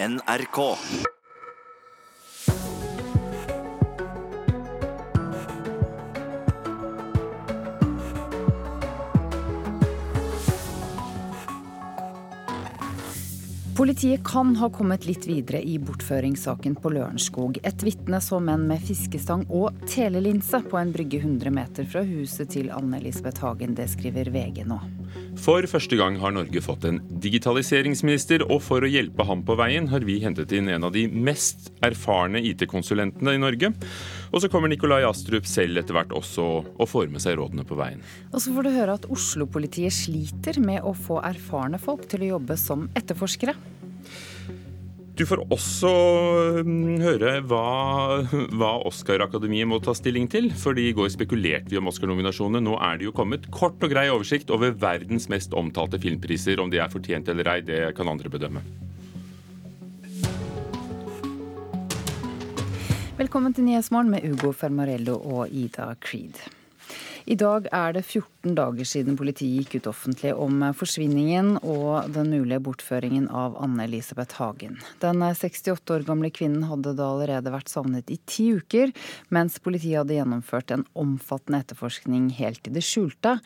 NRK. Politiet kan ha kommet litt videre i bortføringssaken på Lørenskog. Et vitne så menn med fiskestang og telelinse på en brygge 100 meter fra huset til Anne-Elisabeth Hagen. Det skriver VG nå. For første gang har Norge fått en digitaliseringsminister, og for å hjelpe ham på veien har vi hentet inn en av de mest erfarne IT-konsulentene i Norge. Og så kommer Nikolai Astrup selv etter hvert også og får med seg rådene på veien. Og så får du høre at Oslo-politiet sliter med å få erfarne folk til å jobbe som etterforskere. Du får også mm, høre hva, hva Oscar-akademiet må ta stilling til. For i går spekulerte vi om Oscar-nominasjonene. Nå er det jo kommet kort og grei oversikt over verdens mest omtalte filmpriser. Om de er fortjent eller ei, det kan andre bedømme. Velkommen til Nyhetsmorgen med Ugo Fermarello og Ida Creed. I dag er det 14 dager siden politiet gikk ut offentlig om forsvinningen og den mulige bortføringen av Anne-Elisabeth Hagen. Den 68 år gamle kvinnen hadde da allerede vært savnet i ti uker, mens politiet hadde gjennomført en omfattende etterforskning helt i det skjulte.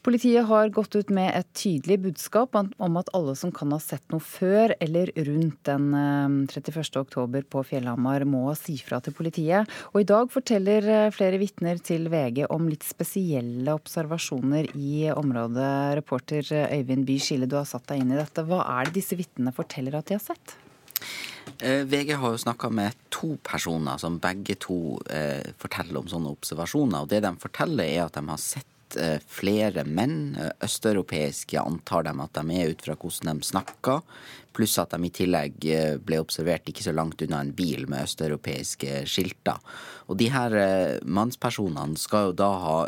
Politiet har gått ut med et tydelig budskap om at alle som kan ha sett noe før eller rundt den 31. Eh, på Fjellhamar, må si fra til politiet. Og i dag forteller eh, flere vitner til VG om litt spesielle observasjoner i området. Reporter Øyvind By Skille, du har satt deg inn i dette. Hva er det disse vitnene forteller at de har sett? Eh, VG har jo snakka med to personer som begge to eh, forteller om sånne observasjoner. og Det de forteller, er at de har sett Eh, flere menn, eh, østeuropeiske, antar dem at de er ut fra hvordan de snakker, pluss at de i tillegg eh, ble observert ikke så langt unna en bil med østeuropeiske skilter. Og de her mannspersonene skal jo da ha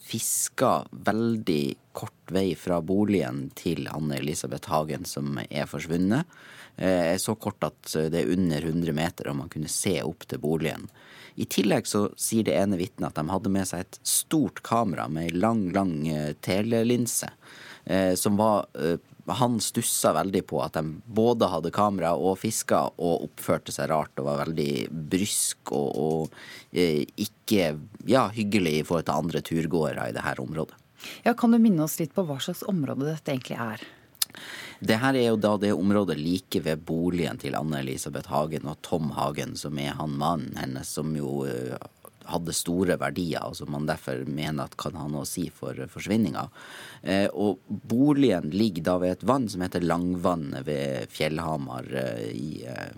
fiska veldig kort vei fra boligen til Anne Elisabeth Hagen, som er forsvunnet. Så kort at det er under 100 meter, og man kunne se opp til boligen. I tillegg så sier det ene vitnet at de hadde med seg et stort kamera med ei lang, lang eh, telelinse. Eh, som var eh, Han stussa veldig på at de både hadde kamera og fiska og oppførte seg rart og var veldig brysk og, og eh, ikke ja, hyggelig i forhold til andre turgåere i dette området. Ja, Kan du minne oss litt på hva slags område dette egentlig er? Det her er jo da det området like ved boligen til Anne-Elisabeth Hagen og Tom Hagen, som er han mannen hennes, som jo uh, hadde store verdier, og som man derfor mener at kan ha noe å si for forsvinninga. Uh, og boligen ligger da ved et vann som heter Langvannet ved Fjellhamar i Eh,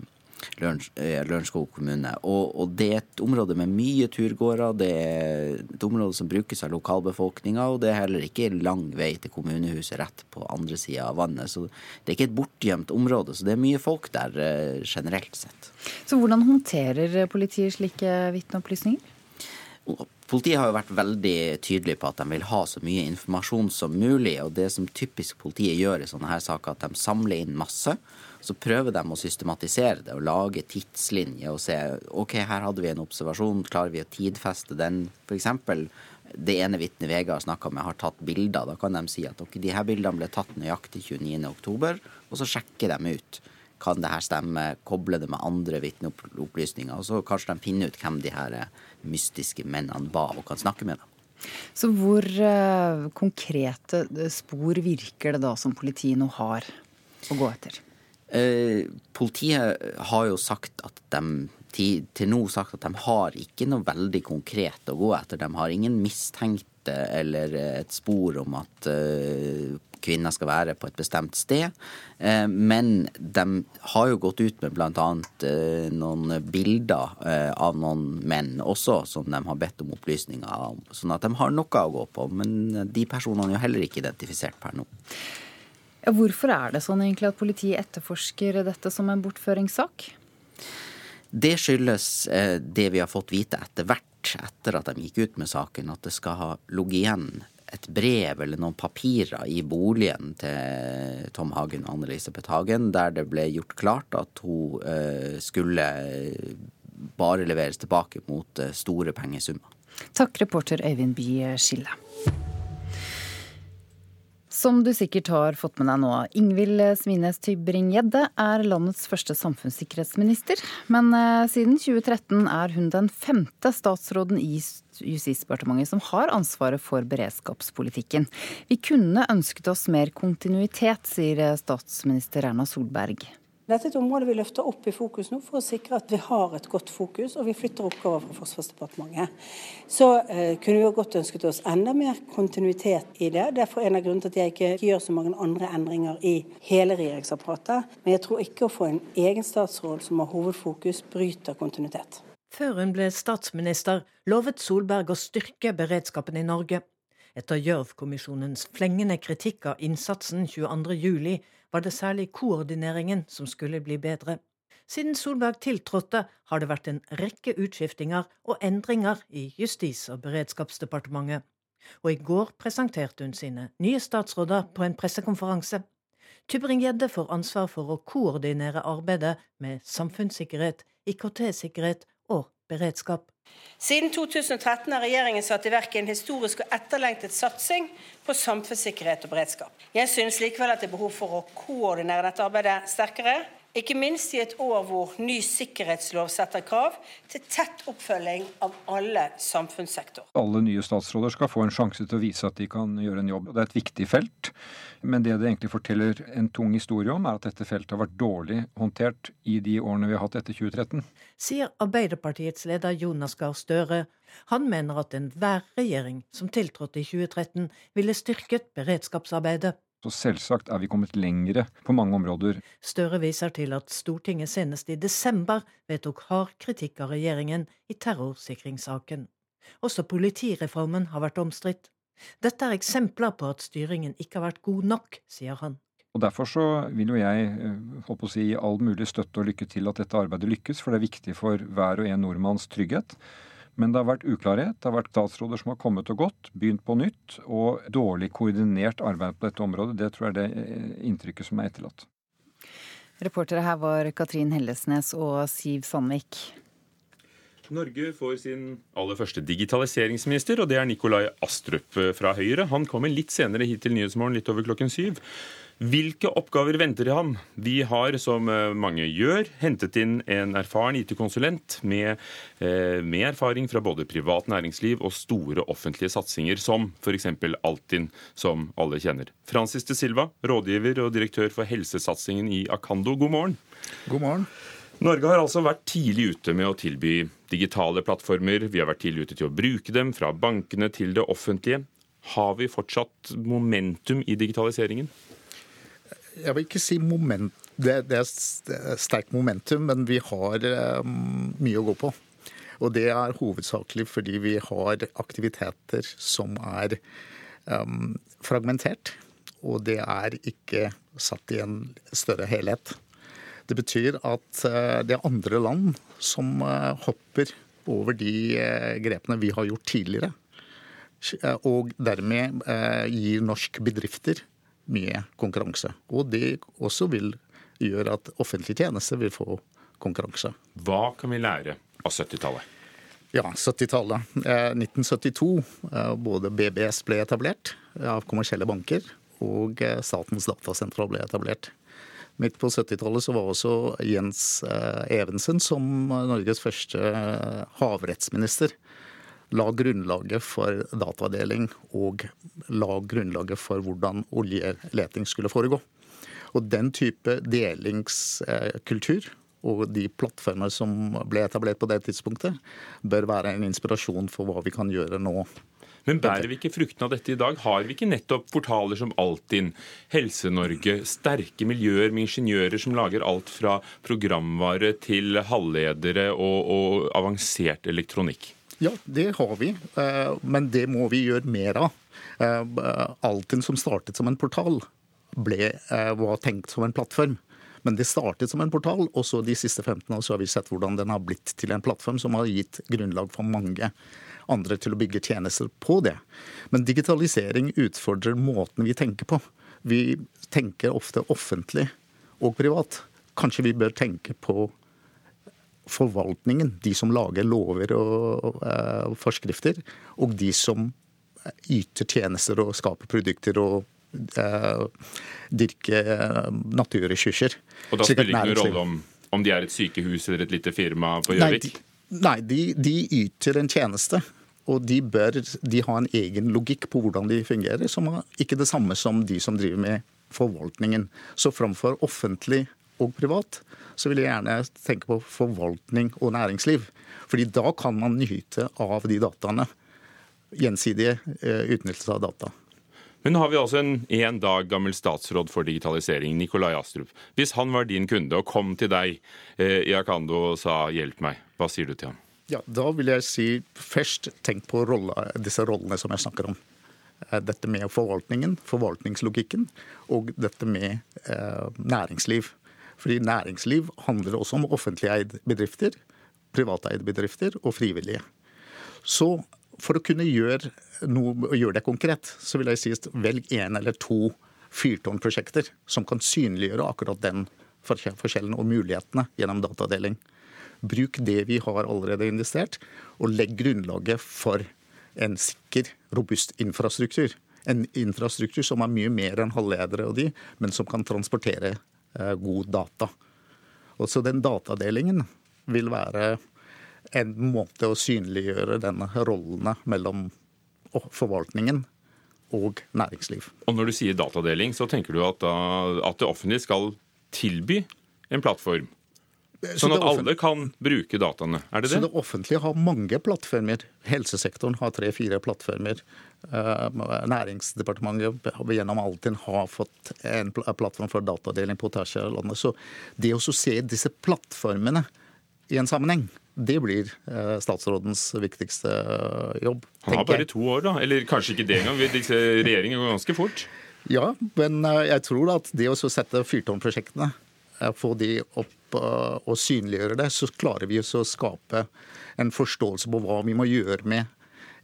Lørenskog kommune. Og, og, det er et område med mye turgåere. Det er et område som brukes av lokalbefolkninga, og det er heller ikke lang vei til kommunehuset rett på andre sida av vannet. Så det er ikke et bortgjemt område, så det er mye folk der eh, generelt sett. Så hvordan håndterer politiet slike vitneopplysninger? Politiet har jo vært veldig tydelig på at de vil ha så mye informasjon som mulig. Og det som typisk politiet gjør i sånne her saker, at de samler inn masse. Så prøver de å systematisere det og lage tidslinjer og se ok, her hadde vi en observasjon, klarer vi å tidfeste den? F.eks. det ene vitnet VG har snakka med, har tatt bilder. Da kan de si at ok, de her bildene ble tatt nøyaktig 29.10, og så sjekker de ut. Kan det her stemme? Koble det med andre vitneopplysninger. Og så kanskje de finner ut hvem de her mystiske mennene var, og kan snakke med dem. Så hvor uh, konkrete spor virker det da som politiet nå har å gå etter? Eh, politiet har jo sagt at de til, nå sagt at de har ikke noe veldig konkret å gå etter. De har ingen mistenkte eller et spor om at uh, kvinner skal være på et bestemt sted. Men de har jo gått ut med bl.a. Uh, noen bilder av noen menn også, som de har bedt om opplysninger om. Sånn at de har noe å gå på. Men de personene er jo heller ikke identifisert per nå. Ja, hvorfor er det sånn egentlig at politiet etterforsker dette som en bortføringssak? Det skyldes eh, det vi har fått vite etter hvert, etter at de gikk ut med saken, at det skal ha ligget igjen et brev eller noen papirer i boligen til Tom Hagen og Anne-Elisabeth Hagen, der det ble gjort klart at hun eh, skulle bare leveres tilbake mot eh, store pengesummer. Takk, reporter Øyvind Bye Skille. Som du sikkert har fått med deg nå, Ingvild Smines Tybring-Gjedde er landets første samfunnssikkerhetsminister. Men eh, siden 2013 er hun den femte statsråden i Justisdepartementet som har ansvaret for beredskapspolitikken. Vi kunne ønsket oss mer kontinuitet, sier statsminister Erna Solberg. Dette er et område vi løfter opp i fokus nå for å sikre at vi har et godt fokus, og vi flytter oppgaver fra Forsvarsdepartementet. Så eh, kunne vi jo godt ønsket oss enda mer kontinuitet i det. Derfor er en av grunnene til at jeg ikke gjør så mange andre endringer i hele regjeringsapparatet. Men jeg tror ikke å få en egen statsråd som har hovedfokus, bryter kontinuitet. Før hun ble statsminister, lovet Solberg å styrke beredskapen i Norge. Etter Gjørv-kommisjonens flengende kritikk av innsatsen 22.07 var det særlig koordineringen som skulle bli bedre. Siden Solberg tiltrådte, har det vært en rekke utskiftinger og endringer i Justis- og beredskapsdepartementet. Og i går presenterte hun sine nye statsråder på en pressekonferanse. Tybring-Gjedde får ansvar for å koordinere arbeidet med samfunnssikkerhet, IKT-sikkerhet og beredskap. Siden 2013 har regjeringen satt i verk en historisk og etterlengtet satsing på samfunnssikkerhet og beredskap. Jeg synes likevel at det er behov for å koordinere dette arbeidet sterkere. Ikke minst i et år hvor ny sikkerhetslov setter krav til tett oppfølging av alle samfunnssektorer. Alle nye statsråder skal få en sjanse til å vise at de kan gjøre en jobb. Det er et viktig felt. Men det det egentlig forteller en tung historie om, er at dette feltet har vært dårlig håndtert i de årene vi har hatt etter 2013. Sier Arbeiderpartiets leder Jonas Gahr Støre. Han mener at enhver regjering som tiltrådte i 2013, ville styrket beredskapsarbeidet. Så selvsagt er vi kommet lengre på mange områder. Støre viser til at Stortinget senest i desember vedtok hard kritikk av regjeringen i terrorsikringssaken. Også politireformen har vært omstridt. Dette er eksempler på at styringen ikke har vært god nok, sier han. Og Derfor så vil jo jeg håper å si, all mulig støtte og lykke til at dette arbeidet lykkes, for det er viktig for hver og en nordmanns trygghet. Men det har vært uklarhet. Det har vært statsråder som har kommet og gått, begynt på nytt. Og dårlig koordinert arbeid på dette området. Det tror jeg er det eh, inntrykket som er etterlatt. Reportere her var Katrin Hellesnes og Siv Sandvik. Norge får sin aller første digitaliseringsminister, og det er Nikolai Astrup fra Høyre. Han kommer litt senere hit til Nyhetsmorgen, litt over klokken syv. Hvilke oppgaver venter i ham? Vi har, som eh, mange gjør, hentet inn en erfaren IT-konsulent med, eh, med, erfaring fra både privat næringsliv og store offentlige satsinger, som f.eks. Altinn, som alle kjenner. Francis de Silva, rådgiver og direktør for helsesatsingen i Akando, god morgen. God morgen. Norge har altså vært tidlig ute med å tilby digitale plattformer. Vi har vært tidlig ute til å bruke dem, fra bankene til det offentlige. Har vi fortsatt momentum i digitaliseringen? Jeg vil ikke si moment, det, det er sterkt momentum, men vi har um, mye å gå på. Og det er hovedsakelig fordi vi har aktiviteter som er um, fragmentert. Og det er ikke satt i en større helhet. Det betyr at uh, det er andre land som hopper over de grepene vi har gjort tidligere. Og dermed gir norske bedrifter mye konkurranse. Og det også vil gjøre at offentlige tjenester vil få konkurranse. Hva kan vi lære av 70-tallet? Ja, 70-tallet. 1972. Eh, eh, både BBS ble etablert av kommersielle banker, og eh, Statens datasentral ble etablert. Midt på 70-tallet var også Jens Evensen som Norges første havrettsminister la grunnlaget for datadeling og la grunnlaget for hvordan oljeleting skulle foregå. Og den type delingskultur og de plattformer som ble etablert på det tidspunktet, bør være en inspirasjon for hva vi kan gjøre nå. Men bærer vi ikke fruktene av dette i dag? Har vi ikke nettopp portaler som Altinn, Helse-Norge, sterke miljøer med ingeniører som lager alt fra programvare til halvledere og, og avansert elektronikk? Ja, det har vi, eh, men det må vi gjøre mer av. Eh, Altinn som startet som en portal, ble, eh, var tenkt som en plattform. Men det startet som en portal, og så de siste 15 år så har vi sett hvordan den har blitt til en plattform som har gitt grunnlag for mange andre til å bygge tjenester på det. Men digitalisering utfordrer måten vi tenker på. Vi tenker ofte offentlig og privat. Kanskje vi bør tenke på forvaltningen, de som lager lover og, uh, forskrifter, og de som yter tjenester og skaper produkter og uh, dyrke naturressurser. Og da spiller det ikke noen rolle om, om de er et sykehus eller et lite firma på Gjøvik? Nei, de, de, yter en tjeneste. Og de bør de ha en egen logikk på hvordan de fungerer, som er ikke det samme som de som driver med forvaltningen. Så framfor offentlig og privat, så vil jeg gjerne tenke på forvaltning og næringsliv. Fordi da kan man nyte av de dataene. Gjensidige eh, utnyttelse av data. Men nå har vi altså en én dag gammel statsråd for digitalisering, Nikolai Astrup. Hvis han var din kunde og kom til deg eh, i Akando og sa 'hjelp meg', hva sier du til ham? Ja, Da vil jeg si først tenk på rolle, disse rollene som jeg snakker om. Eh, dette med forvaltningen, forvaltningslogikken, og dette med eh, næringsliv. Fordi næringsliv handler også om offentligeide bedrifter, privateide bedrifter og frivillige. Så for å kunne gjøre, noe, gjøre det konkret, så vil jeg si at velg én eller to fyrtårnprosjekter som kan synliggjøre akkurat den forskjellen og mulighetene gjennom datadeling. Bruk det vi har allerede investert, og legg grunnlaget for en sikker, robust infrastruktur. En infrastruktur som er mye mer enn halvledere og de, men som kan transportere god data. Og så den datadelingen vil være en måte å synliggjøre denne rollene mellom forvaltningen og næringsliv. Og Når du sier datadeling, så tenker du at, da, at det offentlige skal tilby en plattform? Sånn at alle kan bruke dataene. Er det det? Så det offentlige har mange plattformer. Helsesektoren har tre-fire plattformer. Eh, Næringsdepartementet gjennom Altinn har fått en plattform for datadeling på tvers av landet. Så det å se disse plattformene i en sammenheng, det blir eh, statsrådens viktigste eh, jobb. Han har bare to år, da. Eller kanskje ikke det engang. Disse Regjeringen går ganske fort. Ja, men jeg tror at det å sette fyrtårnprosjektene, få de opp og synliggjøre det, så klarer vi å skape en forståelse på hva vi må gjøre med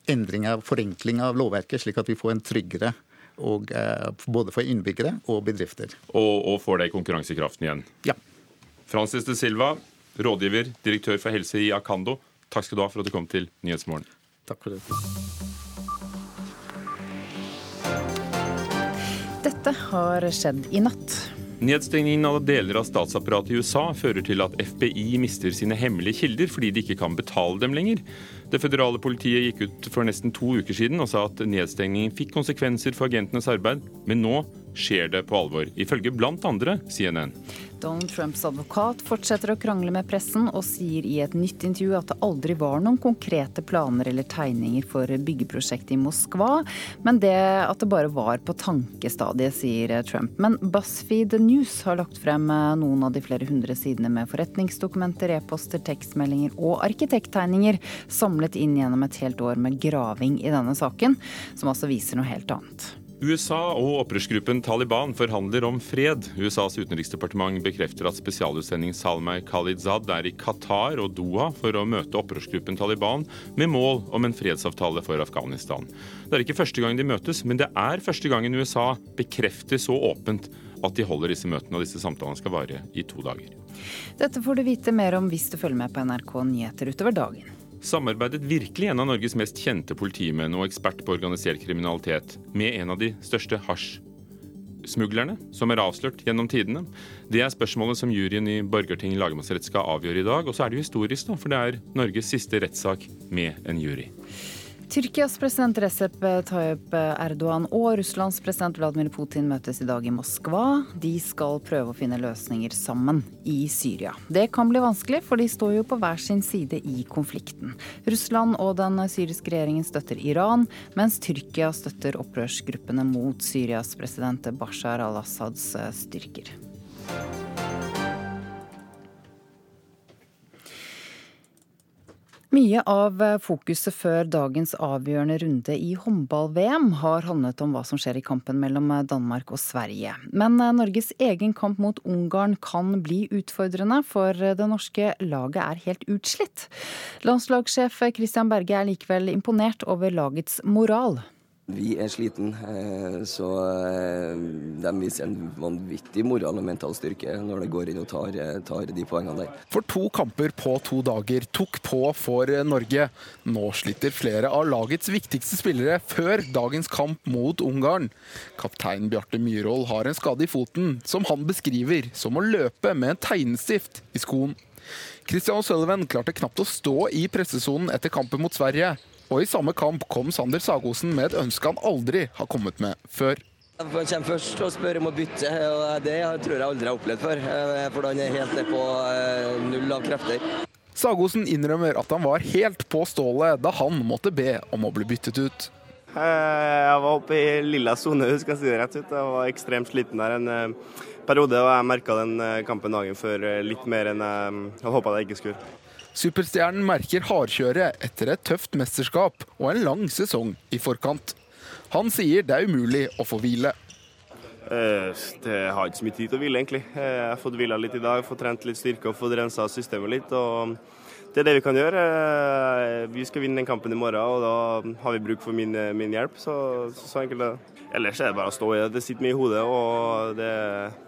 endring av forenkling av lovverket, slik at vi får en tryggere og, eh, både for innbyggere og bedrifter. Og, og får det i konkurransekraften igjen. Ja. Francis de Silva, rådgiver, direktør for helse i Akando. Takk skal du ha for at du kom til Nyhetsmorgen. Takk for det. Dette har skjedd i natt. Nedstengningen av deler av statsapparatet i USA fører til at FBI mister sine hemmelige kilder fordi de ikke kan betale dem lenger. Det føderale politiet gikk ut for nesten to uker siden og sa at nedstengningen fikk konsekvenser for agentenes arbeid, men nå skjer det på alvor, ifølge bl.a. CNN. Donald Trumps advokat fortsetter å krangle med pressen og sier i et nytt intervju at det aldri var noen konkrete planer eller tegninger for byggeprosjektet i Moskva, men det at det bare var på tankestadiet, sier Trump. Men BuzzFeed News har lagt frem noen av de flere hundre sidene med forretningsdokumenter, e-poster, tekstmeldinger og arkitekttegninger samlet inn gjennom et helt år med graving i denne saken, som altså viser noe helt annet. USA og opprørsgruppen Taliban forhandler om fred. USAs utenriksdepartement bekrefter at spesialutsending Salmay Khalidzad er i Qatar og Doha for å møte opprørsgruppen Taliban med mål om en fredsavtale for Afghanistan. Det er ikke første gang de møtes, men det er første gangen USA bekrefter så åpent at de holder disse møtene, og disse samtalene skal vare i to dager. Dette får du vite mer om hvis du følger med på NRK Nyheter utover dagen samarbeidet virkelig en av Norges mest kjente politimenn og ekspert på organisert kriminalitet med en av de største hasjsmuglerne som er avslørt gjennom tidene? Det er spørsmålet som juryen i Borgarting lagmannsrett skal avgjøre i dag. Og så er det jo historisk, da, for det er Norges siste rettssak med en jury. Tyrkias president Recep Tayyip Erdogan og Russlands president Vladimir Putin møtes i dag i Moskva. De skal prøve å finne løsninger sammen i Syria. Det kan bli vanskelig, for de står jo på hver sin side i konflikten. Russland og den syriske regjeringen støtter Iran, mens Tyrkia støtter opprørsgruppene mot Syrias president Bashar al-Assads styrker. Mye av fokuset før dagens avgjørende runde i håndball-VM har handlet om hva som skjer i kampen mellom Danmark og Sverige. Men Norges egen kamp mot Ungarn kan bli utfordrende, for det norske laget er helt utslitt. Landslagssjef Christian Berge er likevel imponert over lagets moral. Vi er sliten, eh, så eh, de viser en vanvittig moral og mental styrke når de går inn og tar, eh, tar, de poengene der. For to kamper på to dager tok på for Norge. Nå sliter flere av lagets viktigste spillere før dagens kamp mot Ungarn. Kaptein Bjarte Myhrvold har en skade i foten, som han beskriver som å løpe med en tegnestift i skoen. Christian Sølven klarte knapt å stå i pressesonen etter kampen mot Sverige. Og i samme kamp kom Sander Sagosen med et ønske han aldri har kommet med før. Han kommer først og spør om å bytte, og det tror jeg aldri har opplevd før. Eh, for han er helt ned på eh, null av krefter. Sagosen innrømmer at han var helt på stålet da han måtte be om å bli byttet ut. Eh, jeg var oppe i lilla sone, skal jeg si det rett ut. Jeg var ekstremt sliten der en periode, og jeg merka den kampen dagen før litt mer enn jeg hadde håpa jeg ikke skulle. Superstjernen merker hardkjøret etter et tøft mesterskap og en lang sesong i forkant. Han sier det er umulig å få hvile. Eh, det har ikke så mye tid til å hvile, egentlig. Eh, jeg har fått hvila litt i dag, fått trent litt styrke og fått rensa systemet litt. og Det er det vi kan gjøre. Eh, vi skal vinne den kampen i morgen, og da har vi bruk for min, min hjelp. Så, så enkelt det. Ellers er det bare å stå i det. Det sitter mye i hodet, og det,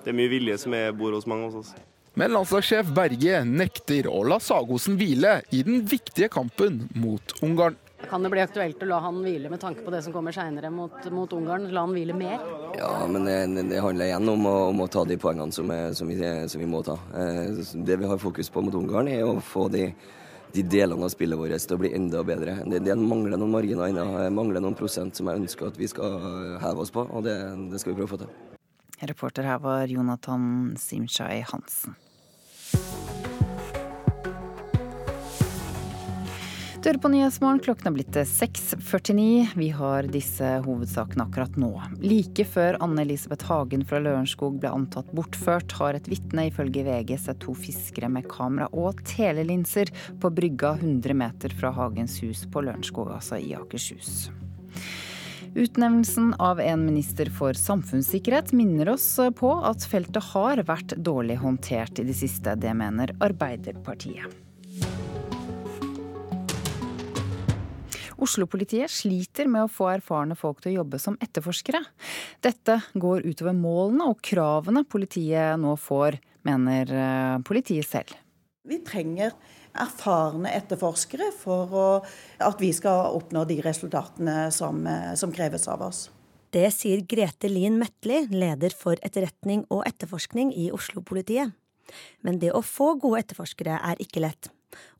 det er mye vilje som er bor hos mange hos oss. Men landslagssjef Berge nekter å la Sagosen hvile i den viktige kampen mot Ungarn. Kan det bli aktuelt å la han hvile med tanke på det som kommer seinere mot, mot, Ungarn? La han hvile mer? Ja, men det, det handler igjen om å, om å, ta de poengene som, er, som, vi, som, vi, må ta. Eh, det vi har fokus på mot Ungarn, er å få de, de delene av spillet vårt til å bli enda bedre. Det, det mangler noen marginer ennå. mangler noen prosent som jeg ønsker at vi skal heve oss på, og det, det skal vi prøve å få til. Reporter her var Jonathan Simshai Hansen. Du hører på Nyhetsmorgen, klokken er blitt 6.49. Vi har disse hovedsakene akkurat nå. Like før Anne-Elisabeth Hagen fra Lørenskog ble antatt bortført, har et vitne ifølge VG sett to fiskere med kamera og telelinser på brygga 100 meter fra Hagens hus på Lørenskog, altså i Akershus. Utnevnelsen av en minister for samfunnssikkerhet minner oss på at feltet har vært dårlig håndtert i det siste. Det mener Arbeiderpartiet. Oslo-politiet sliter med å få erfarne folk til å jobbe som etterforskere. Dette går utover målene og kravene politiet nå får, mener eh, politiet selv. Vi trenger erfarne etterforskere for å, at vi skal oppnå de resultatene som, eh, som kreves av oss. Det sier Grete Lien Metli, leder for etterretning og etterforskning i Oslo-politiet. Men det å få gode etterforskere er ikke lett.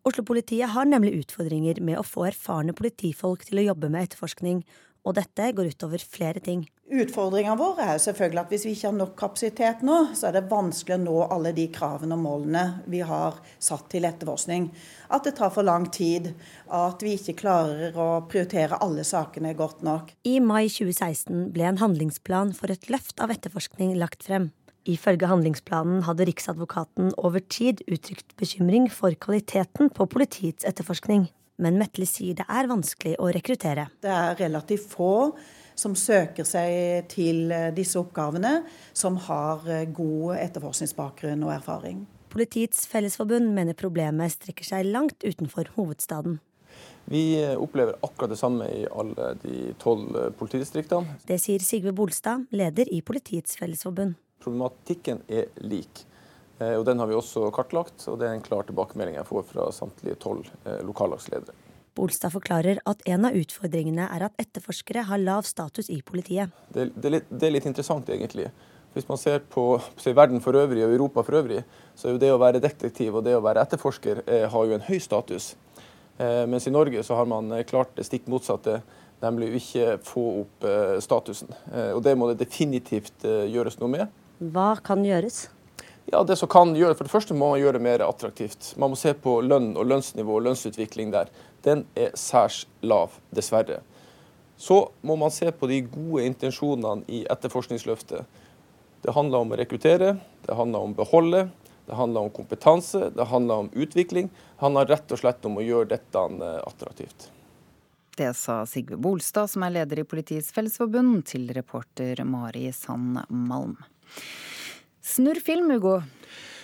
Oslo-politiet har nemlig utfordringer med å få erfarne politifolk til å jobbe med etterforskning, og dette går utover flere ting. Utfordringa vår er selvfølgelig at hvis vi ikke har nok kapasitet nå, så er det vanskelig å nå alle de kravene og målene vi har satt til etterforskning. At det tar for lang tid, at vi ikke klarer å prioritere alle sakene godt nok. I mai 2016 ble en handlingsplan for et løft av etterforskning lagt frem. Ifølge handlingsplanen hadde Riksadvokaten over tid uttrykt bekymring for kvaliteten på politiets etterforskning men Metle sier det er vanskelig å rekruttere. Det er relativt få som søker seg til eh, disse oppgavene, som har eh, god etterforskningsbakgrunn og erfaring. Politiets Fellesforbund mener problemet strekker seg langt utenfor hovedstaden. Vi eh, opplever akkurat det samme i alle de tolv politidistriktene. Det sier Sigve Bolstad, leder i Politiets Fellesforbund. Problematikken er lik. Eh, og Den har vi også kartlagt, og det er en klar tilbakemelding jeg får fra samtlige tolv eh, lokallagsledere. Bolstad forklarer at en av utfordringene er at etterforskere har lav status i politiet. Det, det, er, litt, det er, litt, interessant, egentlig. Hvis man ser på, se, verden for øvrig og Europa for øvrig, så er jo det å være detektiv og det å være etterforsker eh, har jo en høy status. Eh, mens i Norge så har man eh, klart det stikk motsatte, nemlig å ikke få opp eh, statusen. og det må det definitivt gjøres noe med. Hva kan gjøres? Ja, det som kan gjøre, For det første må man gjøre det mer attraktivt. Man må se på lønn og lønnsnivå og lønnsutvikling der. Den er særs lav, dessverre. Så må man se på de gode intensjonene i etterforskningsløftet. Det handler om å rekruttere, det handler om å beholde, det handler om kompetanse, det handler om utvikling. Det handler rett og slett om å gjøre dette eh, attraktivt. Det sa Sigve Bolstad, som er leder i Politiets Fellesforbund, til reporter Mari Sand Malm. Snurr film, Hugo.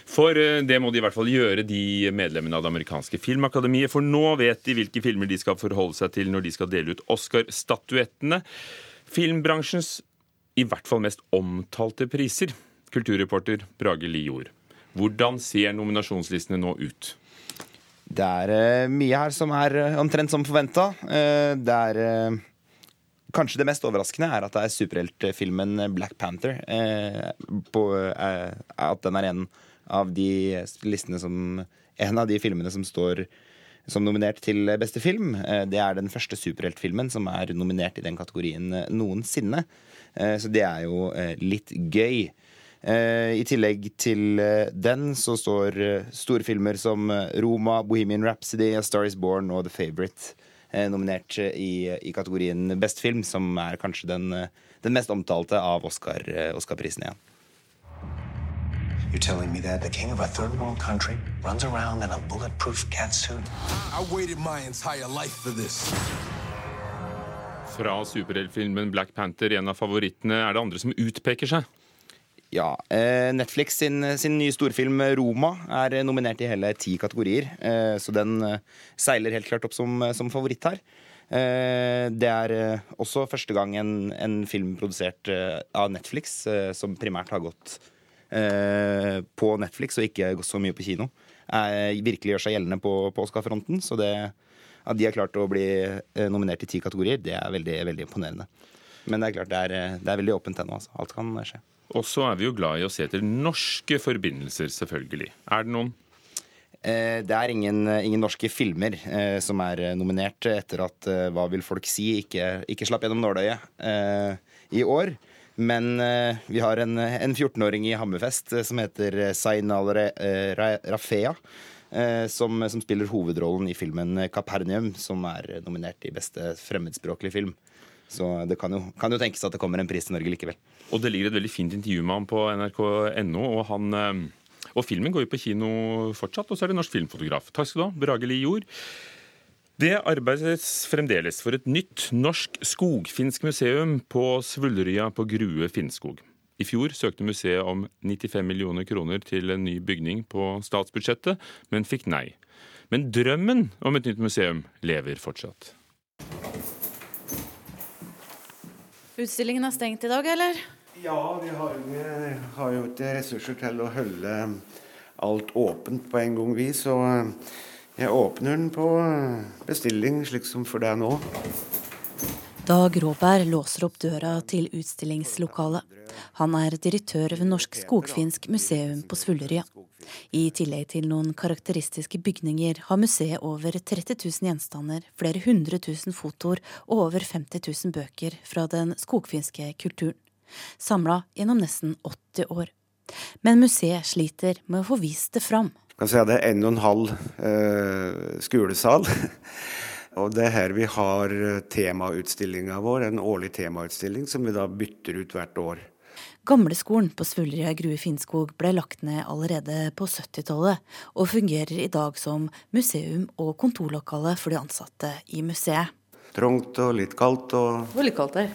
For eh, det må de i hvert fall gjøre, de medlemmene av det amerikanske filmakademiet. For nå vet de hvilke filmer de skal forholde seg til når de skal dele ut Oscar-statuettene. Filmbransjens i hvert fall mest omtalte priser. Kulturreporter Brage Lijord. Hvordan ser nominasjonslistene nå ut? Det er uh, mye her som er uh, omtrent som forventa. Det er Kanskje det mest overraskende er at det er superheltfilmen Black Panther. På, at den er en av de listene som En av de filmene som står som nominert til beste film. Det er den første superheltfilmen som er nominert i den kategorien noensinne. Så det er jo litt gøy. Eh, I tillegg til eh, den så står eh, storfilmer som Roma, Bohemian Rhapsody, A Star Is Born og The Favourite nominert i, i, kategorien Best film, som er kanskje den, den mest omtalte av Oscar-prisen Oscar igjen. You're telling me that the king of a third world country runs around in a bulletproof catsuit? I waited my entire life for this. Fra superheltfilmen Black Panther, en av favorittene, er det andre som utpeker seg? Ja. Eh, Netflix sin, sin, nye storfilm 'Roma' er nominert i hele ti kategorier. Eh, så den eh, seiler helt klart opp som, som favoritt her. Det er også første gang en, en film produsert av Netflix, som primært har gått på Netflix og ikke gått så mye på kino, virkelig gjør seg gjeldende på, på Oscar-fronten. Så det, at de har klart å bli nominert i ti kategorier, det er veldig, veldig imponerende. Men det er klart det er, det er veldig åpent ennå. Altså. Alt kan skje. Og så er vi jo glad i å se etter norske forbindelser, selvfølgelig. Er det noen? Eh, det er ingen, ingen norske filmer eh, som er nominert etter at eh, Hva vil folk si? ikke, ikke slapp gjennom nåløyet eh, i år. Men eh, vi har en, en 14-åring i Hammerfest eh, som heter Zainal Rafea. Som, som, spiller hovedrollen i filmen 'Kapernium', som er nominert i beste fremmedspråklig film. Så det kan jo, kan jo tenkes at det kommer en pris til Norge likevel. Og det ligger et veldig fint intervju med ham på nrk.no. Og, han, eh, og filmen går jo på kino fortsatt, og så er det norsk filmfotograf. Takk skal du ha, Brage Li Jord. Det arbeides fremdeles for et nytt norsk skogfinsk museum på Svullerøya på Grue Finnskog. I fjor søkte museet om 95 millioner kroner til en ny bygning på statsbudsjettet, men fikk nei. Men drømmen om et nytt museum lever fortsatt. Utstillingen er stengt i dag, eller? Ja, vi har, vi har, jo ikke ressurser til å holde alt åpent på en gang, vi. Så eh, jeg åpner den på bestilling, slik som for deg nå. Dag Råberg låser opp døra til utstillingslokalet. Han er direktør ved Norsk Skogfinsk museum på Svullerøya. I tillegg til noen karakteristiske bygninger har museet over 30 000 gjenstander, flere hundre tusen fotoer og over 50 000 bøker fra den skogfinske kulturen samla gjennom nesten 80 år. Men museet sliter med å få vist det fram. Det er en og en halv eh, skolesal. Og det er her vi har eh, temautstillinga vår, en årlig temautstilling som vi da bytter ut hvert år. Gamleskolen på Svullerøya grue Finnskog ble lagt ned allerede på 70-tallet, og fungerer i dag som museum og kontorlokale for de ansatte i museet. Trangt og litt kaldt. Og... Hvor litt kaldt er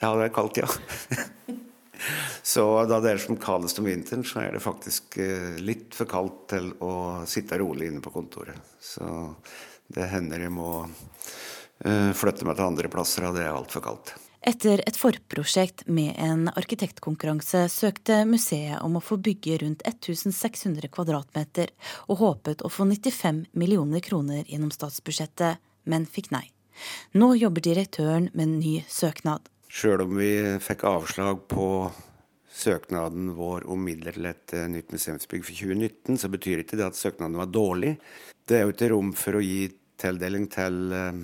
ja, det er kaldt, ja. så da det er som kaldest om vinteren, så er det faktisk eh, litt for kaldt til å sitte rolig inne på kontoret. Så det hender jeg må uh, flytte meg til andre plasser, og det er altfor kaldt. Etter et forprosjekt med en arkitektkonkurranse søkte museet om å få bygge rundt 1600 kvadratmeter, og håpet å få 95 millioner kroner gjennom statsbudsjettet, men fikk nei. Nå jobber direktøren med en ny søknad. Sjøl om vi fikk avslag på søknaden vår om midler til et eh, nytt museumsbygg for 2019, så betyr ikke det at søknaden var dårlig. Det er jo ikke rom for å gi tildeling til eh,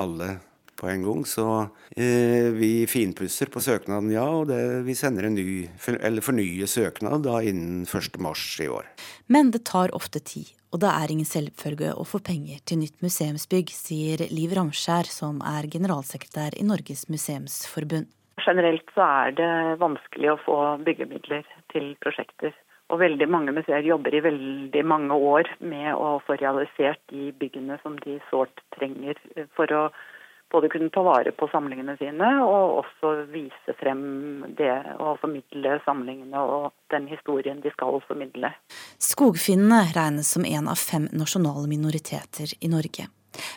alle på en gang, så eh, vi finpusser på søknaden, ja. Og det, vi sender en ny, eller fornyer søknad da innen 1.3 i år. Men det tar ofte tid og det er ingen selvfølge å få penger til nytt museumsbygg, sier Liv Ramskjær, som er generalsekretær i Norges museumsforbund. Generelt så er det vanskelig å få byggemidler til prosjekter. Og veldig mange museer jobber i veldig mange år med å få realisert de byggene som de sårt trenger for å både kunne ta vare på samlingene sine og også vise frem det og formidle samlingene og den historien de skal formidle. Skogfinnene regnes som en av fem nasjonale minoriteter i Norge.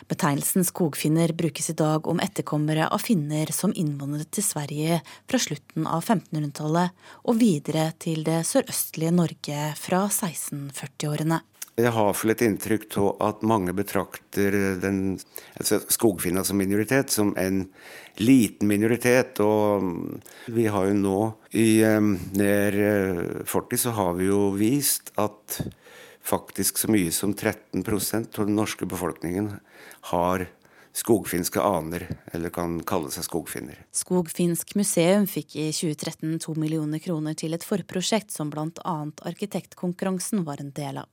Betegnelsen skogfinner brukes i dag om etterkommere av finner som innvandret til Sverige fra slutten av 1500-tallet og videre til det sørøstlige Norge fra 1640-årene. Jeg har vel et inntrykk av at mange betrakter den, altså skogfinna som minoritet som en liten minoritet. Og vi har jo nå i um, nær 40 så har vi jo vist at faktisk så mye som 13% av den norske befolkningen har skogfinske aner, eller kan kalle seg skogfinner. Skogfinsk museum fikk i 2013 to millioner kroner til et forprosjekt som bl.a. arkitektkonkurransen var en del av.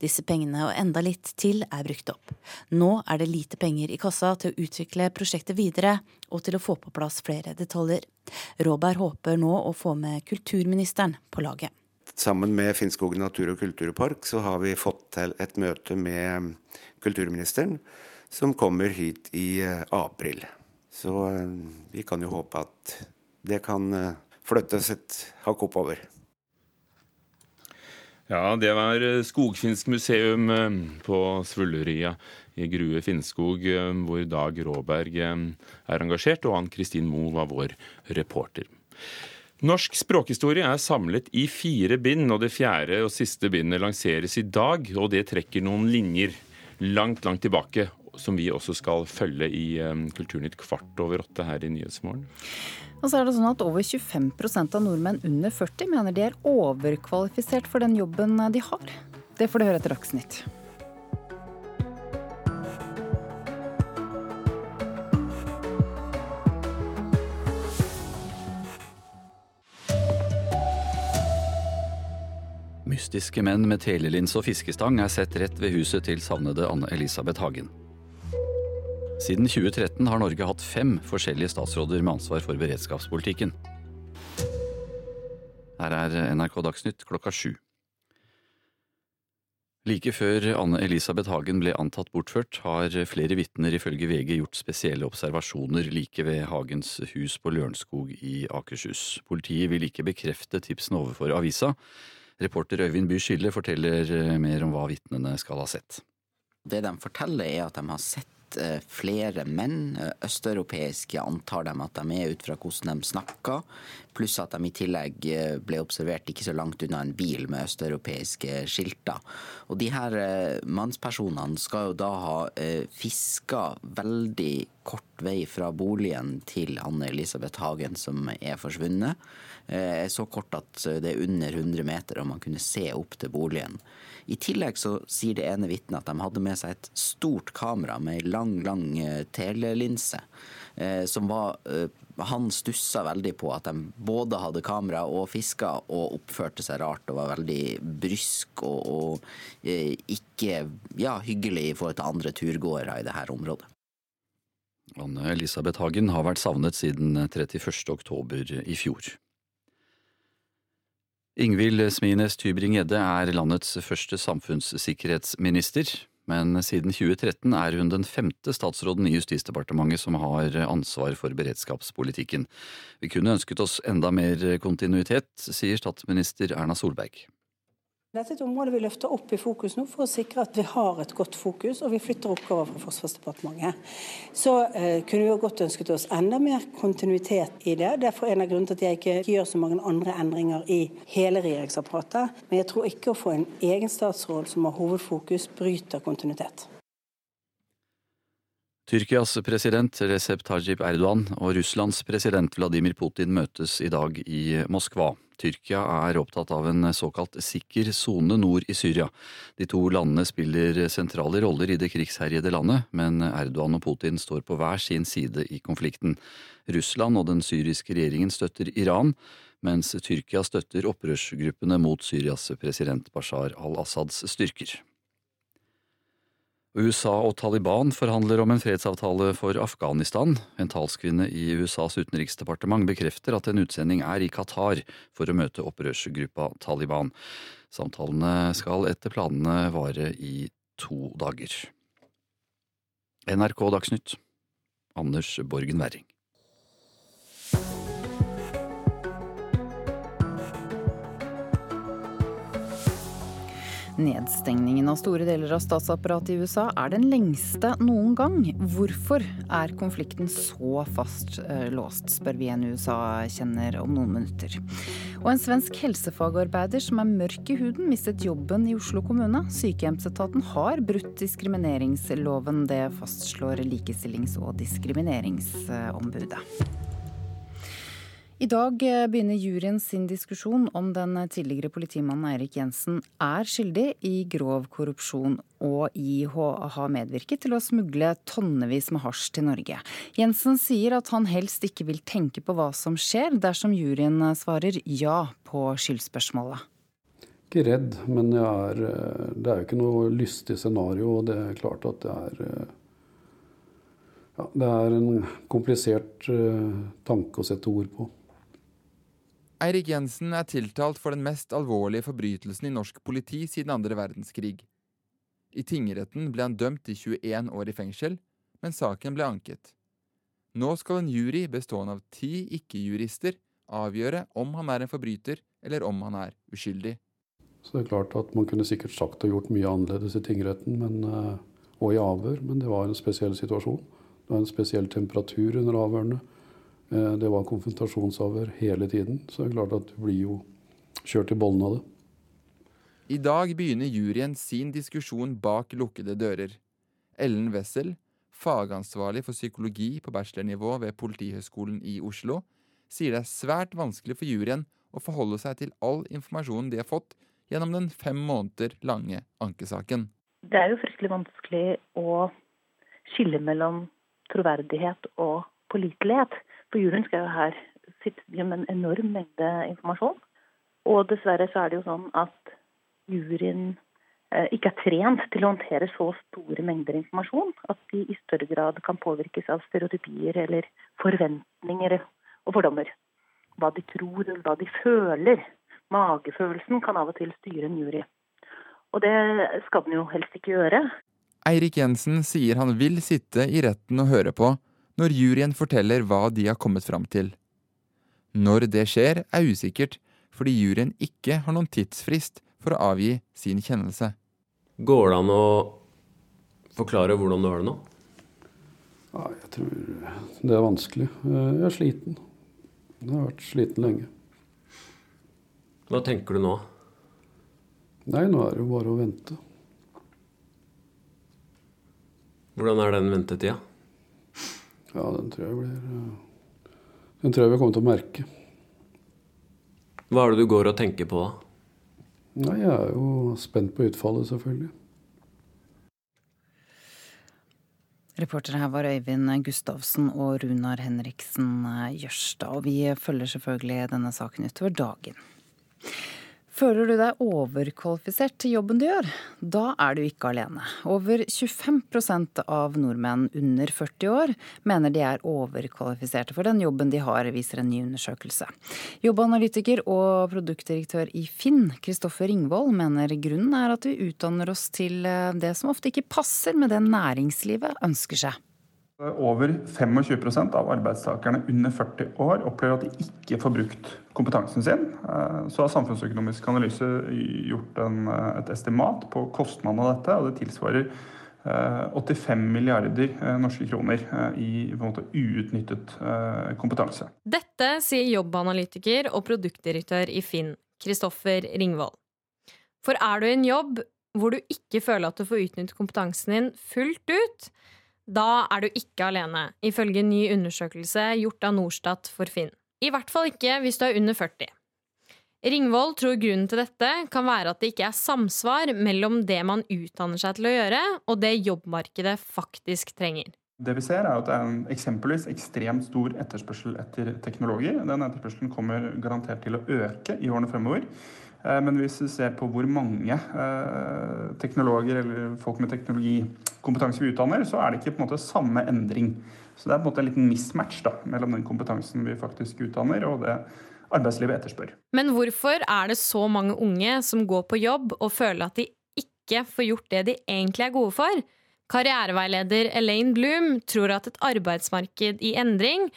Disse pengene og enda litt til er brukt opp. Nå er det lite penger i kassa til å utvikle prosjektet videre og til å få på plass flere detaljer. Råberg håper nå å få med kulturministeren på laget. Sammen med Finnskog natur- og kulturpark så har vi fått til et møte med kulturministeren som kommer hit i eh, april. Så eh, vi kan jo håpe at det kan eh, flyttes et hakk oppover. Ja, det var Skogfinsk museum på Svulleria i Grue Finnskog, hvor Dag Råberg er engasjert, og Ann Kristin Moe var vår reporter. Norsk språkhistorie er samlet i fire bind, og det fjerde og siste bindet lanseres i dag. Og det trekker noen linjer langt, langt tilbake som vi også skal følge i um, Kulturnytt kvart over åtte her i Nyhetsmorgen. Og så er det sånn at Over 25% av nordmenn under 40 mener de er overkvalifisert for den jobben de har. Det får du høre etter Dagsnytt. Mystiske menn med telelinse og fiskestang er sett rett ved huset til savnede Anne Elisabeth Hagen. Siden 2013 har Norge hatt fem forskjellige statsråder med ansvar for beredskapspolitikken. Her er NRK Dagsnytt klokka sju. Like før Anne Elisabeth Hagen ble antatt bortført, har flere vitner ifølge VG gjort spesielle observasjoner like ved Hagens hus på Lørenskog i Akershus. Politiet vil ikke bekrefte tipsene overfor avisa. Reporter Øyvind Bye Skille forteller mer om hva vitnene skal ha sett. Det de forteller, er at de har sett Eh, flere menn, eh, østeuropeiske antar de at de er ut fra hvordan de snakker, pluss at de i tillegg eh, ble observert ikke så langt unna en bil med østeuropeiske skilter. Og de her mannspersonene skal jo da ha fiska veldig kort vei fra boligen til Anne Elisabeth Hagen, som er forsvunnet. Så kort at det er under 100 meter, og man kunne se opp til boligen. I tillegg så sier det ene vitnet at de hadde med seg et stort kamera med ei lang, lang eh, telelinse. Eh, som var eh, Han stussa veldig på at de både hadde kamera og fiska og oppførte seg rart og var veldig brysk og, og ikke ja, hyggelig i forhold til andre turgåere i dette området. Anne Elisabeth Hagen har vært savnet siden 31. oktober i fjor. Ingvild Smines Tybring-Gjedde er landets første samfunnssikkerhetsminister. Men siden 2013 er hun den femte statsråden i Justisdepartementet som har ansvar for beredskapspolitikken. Vi kunne ønsket oss enda mer kontinuitet, sier statsminister Erna Solberg. Dette er et område vi løfter opp i fokus nå for å sikre at vi har et godt fokus, og vi flytter oppgaver fra Forsvarsdepartementet. Så eh, kunne vi jo godt ønsket oss enda mer kontinuitet i det. Derfor er en av grunnene til at jeg ikke gjør så mange andre endringer i hele regjeringsapparatet. Men jeg tror ikke å få en egen statsråd som har hovedfokus, bryter kontinuitet. Tyrkias president Recep Tajib Erdogan og Russlands president Vladimir Putin møtes i dag i Moskva. Tyrkia er opptatt av en såkalt sikker sone nord i Syria. De to landene spiller sentrale roller i det krigsherjede landet, men Erdogan og Putin står på hver sin side i konflikten. Russland og den syriske regjeringen støtter Iran, mens Tyrkia støtter opprørsgruppene mot Syrias president Bashar al-Assads styrker. USA og Taliban forhandler om en fredsavtale for Afghanistan. En talskvinne i USAs utenriksdepartement bekrefter at en utsending er i Qatar for å møte opprørsgruppa Taliban. Samtalene skal etter planene vare i to dager. NRK Dagsnytt Anders Borgen Werring. Nedstengningen av store deler av statsapparatet i USA er den lengste noen gang. Hvorfor er konflikten så fast eh, låst, spør vi en USA-kjenner om noen minutter. Og en svensk helsefagarbeider som er mørk i huden, mistet jobben i Oslo kommune. Sykehjemsetaten har brutt diskrimineringsloven. Det fastslår Likestillings- og diskrimineringsombudet. I dag eh, begynner juryen sin diskusjon om den tidligere politimannen Eirik Jensen er skyldig i grov korrupsjon og i å ha medvirket til å smugle tonnevis med hasj til Norge. Jensen sier at han helst ikke vil tenke på hva som skjer, dersom juryen svarer ja på skyldspørsmålet. Ikke redd, men er, eh, det er jo ikke noe lystig scenario. Og det er klart at det er eh, ja, Det er en komplisert tanke å sette ord på. Eirik Jensen er tiltalt for den mest alvorlige forbrytelsen i norsk politi siden andre verdenskrig. I tingretten ble han dømt til 21 år i fengsel, men saken ble anket. Nå skal en jury bestående av ti ikke-jurister avgjøre om han er en forbryter eller om han er uskyldig. Så det er klart at Man kunne sikkert sagt og gjort mye annerledes i tingretten men, eh, og i avhør, men det var en spesiell situasjon. Det var en spesiell temperatur under avhørene. Eh, det var konfrontasjonsavhør hele tiden, så det er klart at du blir jo kjørt i bollen av det. I dag begynner juryen sin diskusjon bak lukkede dører. Ellen Wessel, fagansvarlig for psykologi på bachelornivå ved Politihøgskolen i Oslo, sier det er svært vanskelig for juryen å forholde seg til all informasjonen de har fått gjennom den fem måneder lange ankesaken. Det er jo fryktelig vanskelig å skille mellom troverdighet og pålitelighet. For juryen skal jo her sitte med en enorm mengde informasjon. Og dessverre så er det jo sånn at juryen eh, ikke er trent til å håndtere så store mengder informasjon at de i større grad kan påvirkes av stereotypier eller forventninger og fordommer. Hva de tror, eller hva de føler. Magefølelsen kan av og til styre en jury. Og det skal den jo helst ikke gjøre. Eirik Jensen sier han vil sitte i retten og høre på når juryen forteller hva de har kommet fram til. Når det skjer, er usikkert, fordi juryen ikke har noen tidsfrist for å avgi sin kjennelse. Går det an å forklare hvordan du har det nå? Ja, jeg tror det er vanskelig. Jeg er sliten. Jeg har vært sliten lenge. Hva tenker du nå? Nei, nå er det jo bare å vente. Hvordan er den ventetida? Ja, den tror jeg blir eh, Den tror jeg vi kommer til å merke. Hva er det du går og tenker på da? Nei, Jeg er jo spent på utfallet, selvfølgelig. Reportere her var Øyvind Gustavsen og Runar Henriksen Jørstad. Og vi følger selvfølgelig denne saken utover dagen. Føler du deg overkvalifisert til jobben du gjør? Da er du ikke alene. Over 25% av nordmenn under 40 år mener de er overkvalifiserte for den jobben de har, viser en ny undersøkelse. Jobbanalytiker og produktdirektør i Finn, Kristoffer Ringvold, mener grunnen er at vi utdanner oss til det som ofte ikke passer med det næringslivet ønsker seg. Over 25% av arbeidstakerne under 40 år opplever at de ikke får brukt kompetansen sin. Eh, så har Samfunnsøkonomisk analyse gjort en, eh, et estimat på kostnaden av dette, og det tilsvarer 85 eh, milliarder norske kroner i måte, uutnyttet kompetanse. Dette sier jobbanalytiker og produktdirektør i Finn, Kristoffer Ringvold. For er du i en jobb hvor du ikke føler at du får utnyttet kompetansen din fullt ut, da er du ikke alene, ifølge en ny undersøkelse gjort av Norstat for Finn. I hvert fall ikke hvis du er under 40. Ringvold tror grunnen til dette kan være at det ikke er samsvar mellom det man utdanner seg til å gjøre, og det jobbmarkedet faktisk trenger. Det vi ser er at det er en eksempelvis ekstremt stor etterspørsel etter teknologer. Den etterspørselen kommer garantert til å øke i årene fremover. Eh, men hvis vi ser på hvor mange eh, teknologer eller folk med teknologikompetanse vi utdanner, så er det ikke på en måte samme endring. Så det er på en måte en liten mismatch da, mellom den kompetansen vi faktisk utdanner og det arbeidslivet etterspør. Men hvorfor er det så mange unge som går på jobb og føler at de ikke får gjort det de egentlig er gode for? Karriereveileder Elaine Bloom tror at et arbeidsmarked i endring,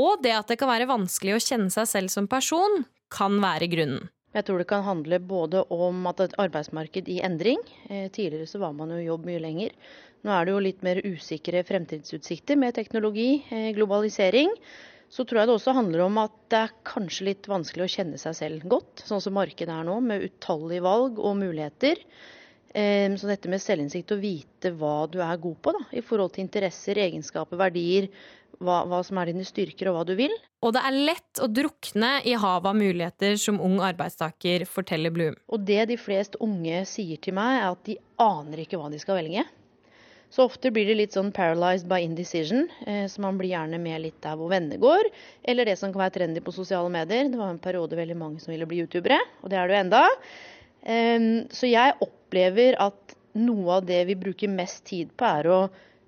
og det at det kan være vanskelig å kjenne seg selv som person, kan være grunnen. Jeg tror det kan handle både om at et arbeidsmarked i endring. Eh, tidligere så var man jo i jobb mye lenger. Nå er det jo litt mer usikre fremtidsutsikter med teknologi, eh, globalisering. Så tror jeg det også handler om at det er kanskje litt vanskelig å kjenne seg selv godt, sånn som markedet er nå, med utallige valg og muligheter. Eh, så dette med selvinnsikt og vite hva du er god på da, i forhold til interesser, egenskaper, verdier, hva, hva, som er dine styrker og hva du vil. Og det er lett å drukne i havet av muligheter som ung arbeidstaker, forteller Blum. Og det de fleste unge sier til meg, er at de aner ikke hva de skal velge. Så ofte blir det litt sånn 'paralyzed by indecision', eh, så man blir gjerne med litt der hvor venner går. Eller det som kan være trendy på sosiale medier. Det var en periode veldig mange som ville bli youtubere, og det er det jo enda. Så jeg opplever at noe av det vi bruker mest tid på, er å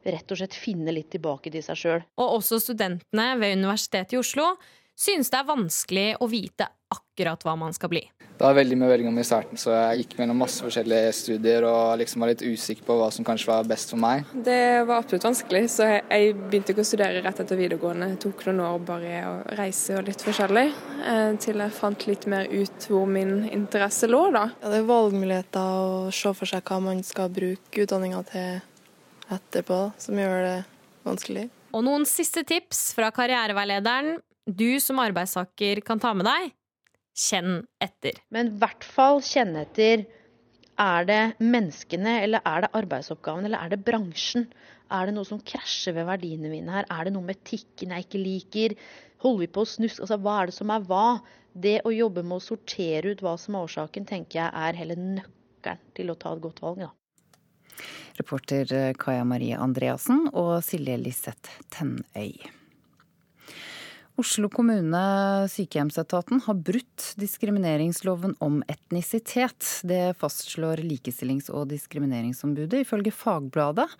rett og slett finne litt tilbake til seg sjøl. Og også studentene ved Universitetet i Oslo synes det er vanskelig å vite akkurat hva man skal bli. Det var veldig mye velging i starten, så jeg gikk mellom masse forskjellige studier og liksom var litt usikker på hva som kanskje var best for meg. Det var absolutt vanskelig, så jeg begynte ikke å studere rett etter videregående. Jeg tok noen år bare å reise og litt forskjellig, eh, til jeg fant litt mer ut hvor min interesse lå, da. Ja, det er valgmuligheter å se for seg hva man skal bruke utdanninga til etterpå, som gjør det vanskelig. Og noen siste tips fra karriereveilederen du som arbeidstaker kan ta med deg. Kjenn etter. Men i hvert fall kjenn etter. Er det menneskene, eller er det arbeidsoppgaven, eller er det bransjen? Er det noe som krasjer ved verdiene mine her? Er det noe med etikken jeg ikke liker? Holder vi på å snuske? Altså, hva er det som er hva? Det å jobbe med å sortere ut hva som er årsaken, tenker jeg er hele nøkkelen til å ta et godt valg. Da. Reporter eh, Kaja Marie Andreassen og Silje Liseth Tennøy. Oslo kommune, sykehjemsetaten, har brutt diskrimineringsloven om etnisitet. Det fastslår Likestillings- og diskrimineringsombudet, ifølge Fagbladet.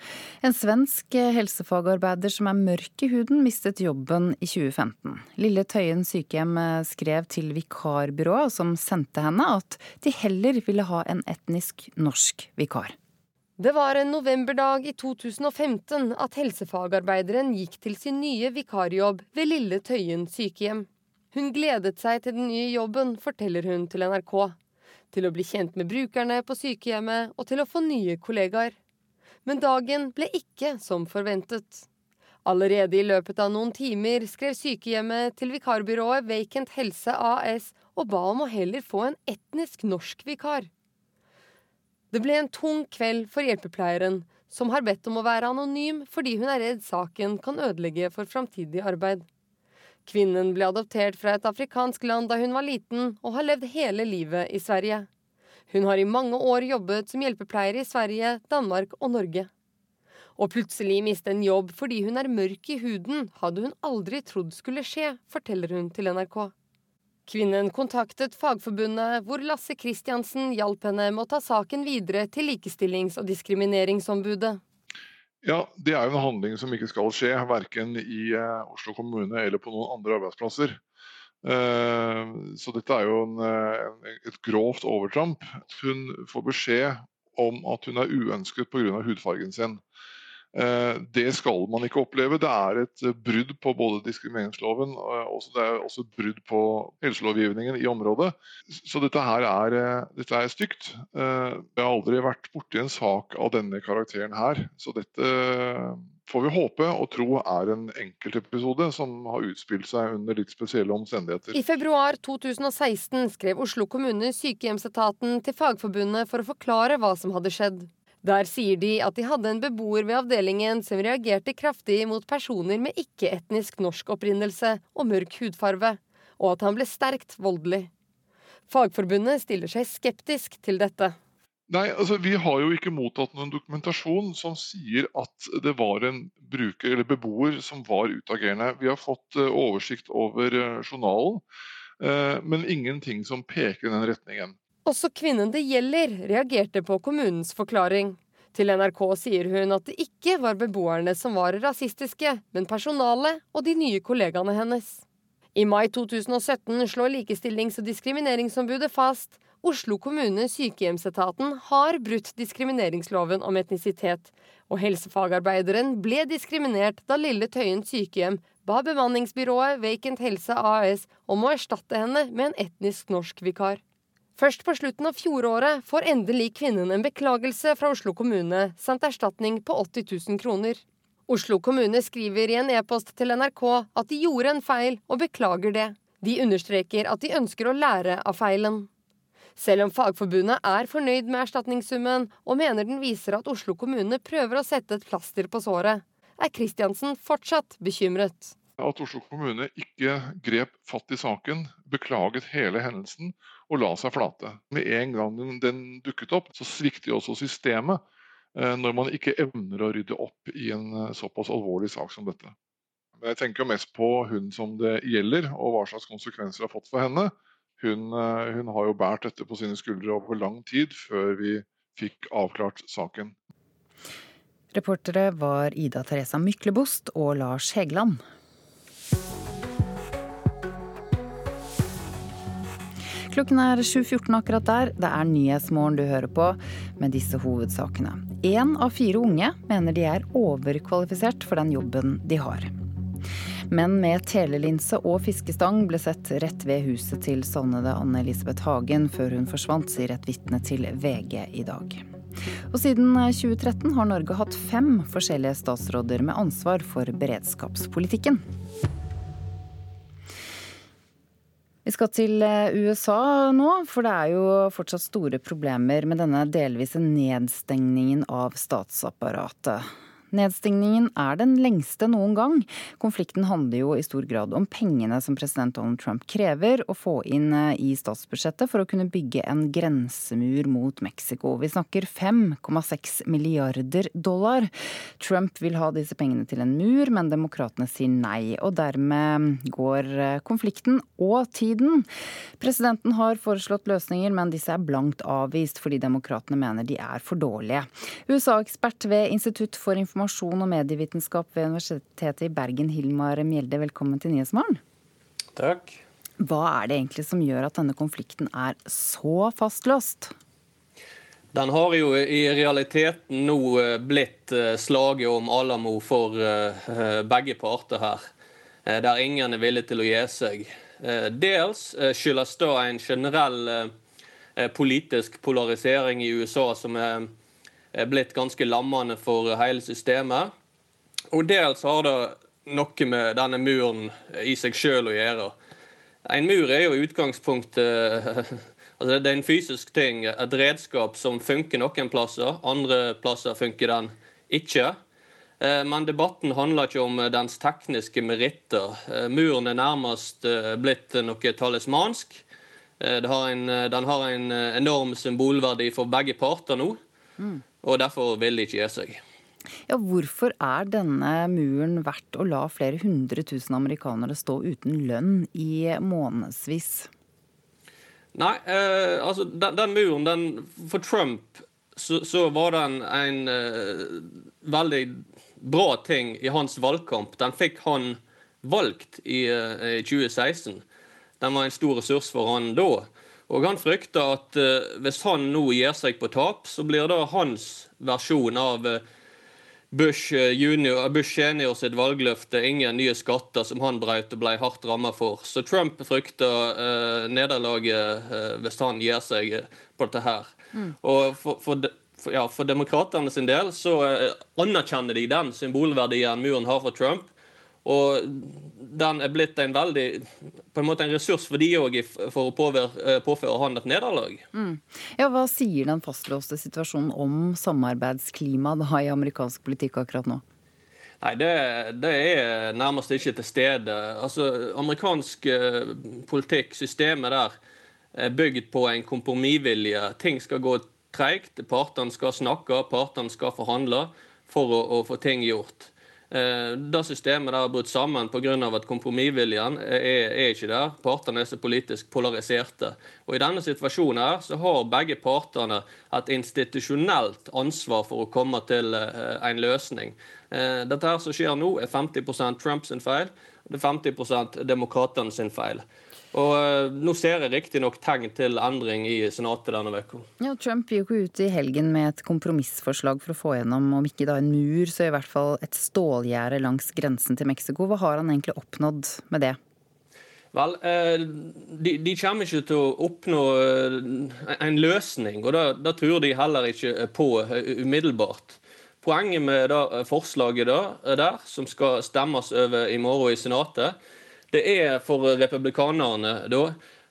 En svensk helsefagarbeider som er mørk i huden, mistet jobben i 2015. Lille Tøyen sykehjem skrev til vikarbyrået som sendte henne, at de heller ville ha en etnisk norsk vikar. Det var en novemberdag i 2015 at helsefagarbeideren gikk til sin nye vikarjobb ved Lille Tøyen sykehjem. Hun gledet seg til den nye jobben, forteller hun til NRK. Til å bli kjent med brukerne på sykehjemmet og til å få nye kollegaer. Men dagen ble ikke som forventet. Allerede i løpet av noen timer skrev sykehjemmet til vikarbyrået Vacant Helse AS og ba om å heller få en etnisk norsk vikar. Det ble en tung kveld for hjelpepleieren, som har bedt om å være anonym fordi hun er redd saken kan ødelegge for framtidig arbeid. Kvinnen ble adoptert fra et afrikansk land da hun var liten, og har levd hele livet i Sverige. Hun har i mange år jobbet som hjelpepleier i Sverige, Danmark og Norge. Å plutselig miste en jobb fordi hun er mørk i huden, hadde hun aldri trodd skulle skje, forteller hun til NRK. Kvinnen kontaktet Fagforbundet, hvor Lasse Kristiansen hjalp henne med å ta saken videre til Likestillings- og diskrimineringsombudet. Ja, Det er jo en handling som ikke skal skje, verken i eh, Oslo kommune eller på noen andre arbeidsplasser. Eh, så dette er jo en, eh, et grovt overtramp. Hun får beskjed om at hun er uønsket pga. hudfargen sin. Eh, det skal man ikke oppleve. Det er et eh, brudd på både diskrimineringsloven eh, og det er også et brudd på helselovgivningen i området. Så dette her er, dette er stygt. Jeg har aldri vært borti en sak av denne karakteren her. Så dette får vi håpe og tro er en enkeltepisode som har utspilt seg under litt spesielle omstendigheter. I februar 2016 skrev Oslo kommune sykehjemsetaten til Fagforbundet for å forklare hva som hadde skjedd. Der sier de at de hadde en beboer ved avdelingen som reagerte kraftig mot personer med ikke-etnisk norsk opprinnelse og mørk hudfarve, og at han ble sterkt voldelig. Fagforbundet stiller seg skeptisk til dette. Nei, altså Vi har jo ikke mottatt noen dokumentasjon som sier at det var en bruker eller beboer som var utagerende. Vi har fått eh, oversikt over eh, journalen, eh, men ingenting som peker i den retningen. Også kvinnen det gjelder, reagerte på kommunens forklaring. Til NRK sier hun at det ikke var beboerne som var rasistiske, men personalet og de nye kollegaene hennes. I mai 2017 slår Likestillings- og diskrimineringsombudet fast Oslo kommune sykehjemsetaten har brutt diskrimineringsloven om etnisitet, og helsefagarbeideren ble diskriminert da Lille Tøyen sykehjem ba bemanningsbyrået Vacant Helse AS om å erstatte henne med en etnisk norsk vikar. Først på slutten av fjoråret får endelig kvinnen en beklagelse fra Oslo kommune samt erstatning på 80 000 kroner. Oslo kommune skriver i en e-post til NRK at de gjorde en feil, og beklager det. De understreker at de ønsker å lære av feilen. Selv om Fagforbundet er fornøyd med erstatningssummen, og mener den viser at Oslo kommune prøver å sette et plaster på såret, er Kristiansen fortsatt bekymret. At Oslo kommune ikke grep fatt i saken, beklaget hele hendelsen og la seg flate. Med en gang den, den dukket opp, så svikter jo også systemet eh, når man ikke evner å rydde opp i en eh, såpass alvorlig sak som dette. Jeg tenker mest på hun som det gjelder, og hva slags konsekvenser det har fått for henne. Hun, eh, hun har jo båret dette på sine skuldre over lang tid før vi fikk avklart saken. Reportere var Ida Teresa Myklebost og Lars Hegeland. Klokken er 7.14 akkurat der. Det er Nyhetsmorgen du hører på med disse hovedsakene. Én av fire unge mener de er overkvalifisert for den jobben de har. Men med telelinse og fiskestang ble sett rett ved huset til savnede Anne Elisabeth Hagen før hun forsvant, sier et vitne til VG i dag. Og siden 2013 har Norge hatt fem forskjellige statsråder med ansvar for beredskapspolitikken. Vi skal til eh, USA nå, for det er jo fortsatt store problemer med denne delvise nedstengningen av statsapparatet. Nedstengningen er den lengste noen gang. Konflikten handler jo i stor grad om pengene som president Donald Trump krever å få inn eh, i statsbudsjettet for å kunne bygge en grensemur mot Mexico. Vi snakker 5,6 milliarder dollar. Trump vil ha disse pengene til en mur, men demokratene sier nei. Og dermed går eh, konflikten og tiden. Presidenten har foreslått løsninger, men disse er blankt avvist fordi demokratene mener de er for dårlige. USA-ekspert ved Institutt for informasjon informasjon og medievitenskap ved Universitetet i Bergen, Hilmar Mjelde. Velkommen til Nyhetsmorgen. Takk. Hva er det egentlig som gjør at denne konflikten er så fastlåst? Den har jo i realiteten nå eh, blitt eh, slaget om Alamo for eh, begge parter her. Der ingen er villig til å gi seg. Dels skyldes da en generell politisk polarisering i USA som er er blitt ganske lammende for hele systemet. Og dels har det noe med denne muren i seg sjøl å gjøre. En mur er jo i utgangspunktet altså Det er en fysisk ting, et redskap som funker noen plasser. Andre plasser funker den ikke. Eh, men debatten handler ikke om dens tekniske meritter. Eh, muren er nærmest eh, blitt noe talismansk. Den har en enorm symbolverdi for begge parter nå. Mm og derfor vil de ikke gi seg. Ja, hvorfor er denne muren verdt å la flere hundre tusen amerikanere stå uten lønn i månedsvis? Nei, eh, altså den, den, muren, den, For Trump så, så var den en eh, veldig bra ting i hans valgkamp. Den fikk han valgt i, eh, 2016. Den var en stor ressurs for han da. Og han frykter at uh, hvis han nå gir seg på tap, så blir det hans versjon av uh, Bush, uh, junior, Bush senior sitt valgløfte ingen nye skatter, som han brøt og ble hardt rammet for. Så Trump frykter nederlaget hvis han gir seg på dette her. Mm. Og for, for, for, ja, for demokratene sin del så anerkjenner de den symbolverdien muren har for Trump. Og den er blitt en veldig på en måte en ressurs for de òg for å påføre, eh, påføre han et nederlag. Mm. Ja, hva sier den fastlåste situasjonen om samarbeidsklimaet i amerikansk politikk akkurat nå? Nei, det, det, er nærmest ikke til stede. Altså, Amerikansk eh, politikk, systemet der, er bygd på en kompromissvilje. Ting skal gå treigt. Partene skal snakke, partene skal forhandle for å, å få ting gjort. Eh, det systemet der har brutt sammen pga. at kompromissviljen er, er, ikke der. Partene er så politisk polariserte. Og I denne situasjonen her så har begge partene et institusjonelt ansvar for å komme til eh, en løsning. Eh, dette her som skjer nå, er 50% Trumps feil, det er 50 demokratene sin feil. Og uh, Nå ser jeg riktignok tegn til endring i Senatet denne uka. Ja, Trump gikk jo ut i helgen med et kompromissforslag for å få gjennom, om ikke da en mur, så i hvert fall et stålgjerde langs grensen til Mexico. Hva har han egentlig oppnådd med det? Vel, uh, de, de, kommer ikke til å oppnå uh, en løsning, og det tror de heller ikke på umiddelbart. Poenget med det forslaget der, som skal stemmes over i morgen i Senatet, det er for republikanerne da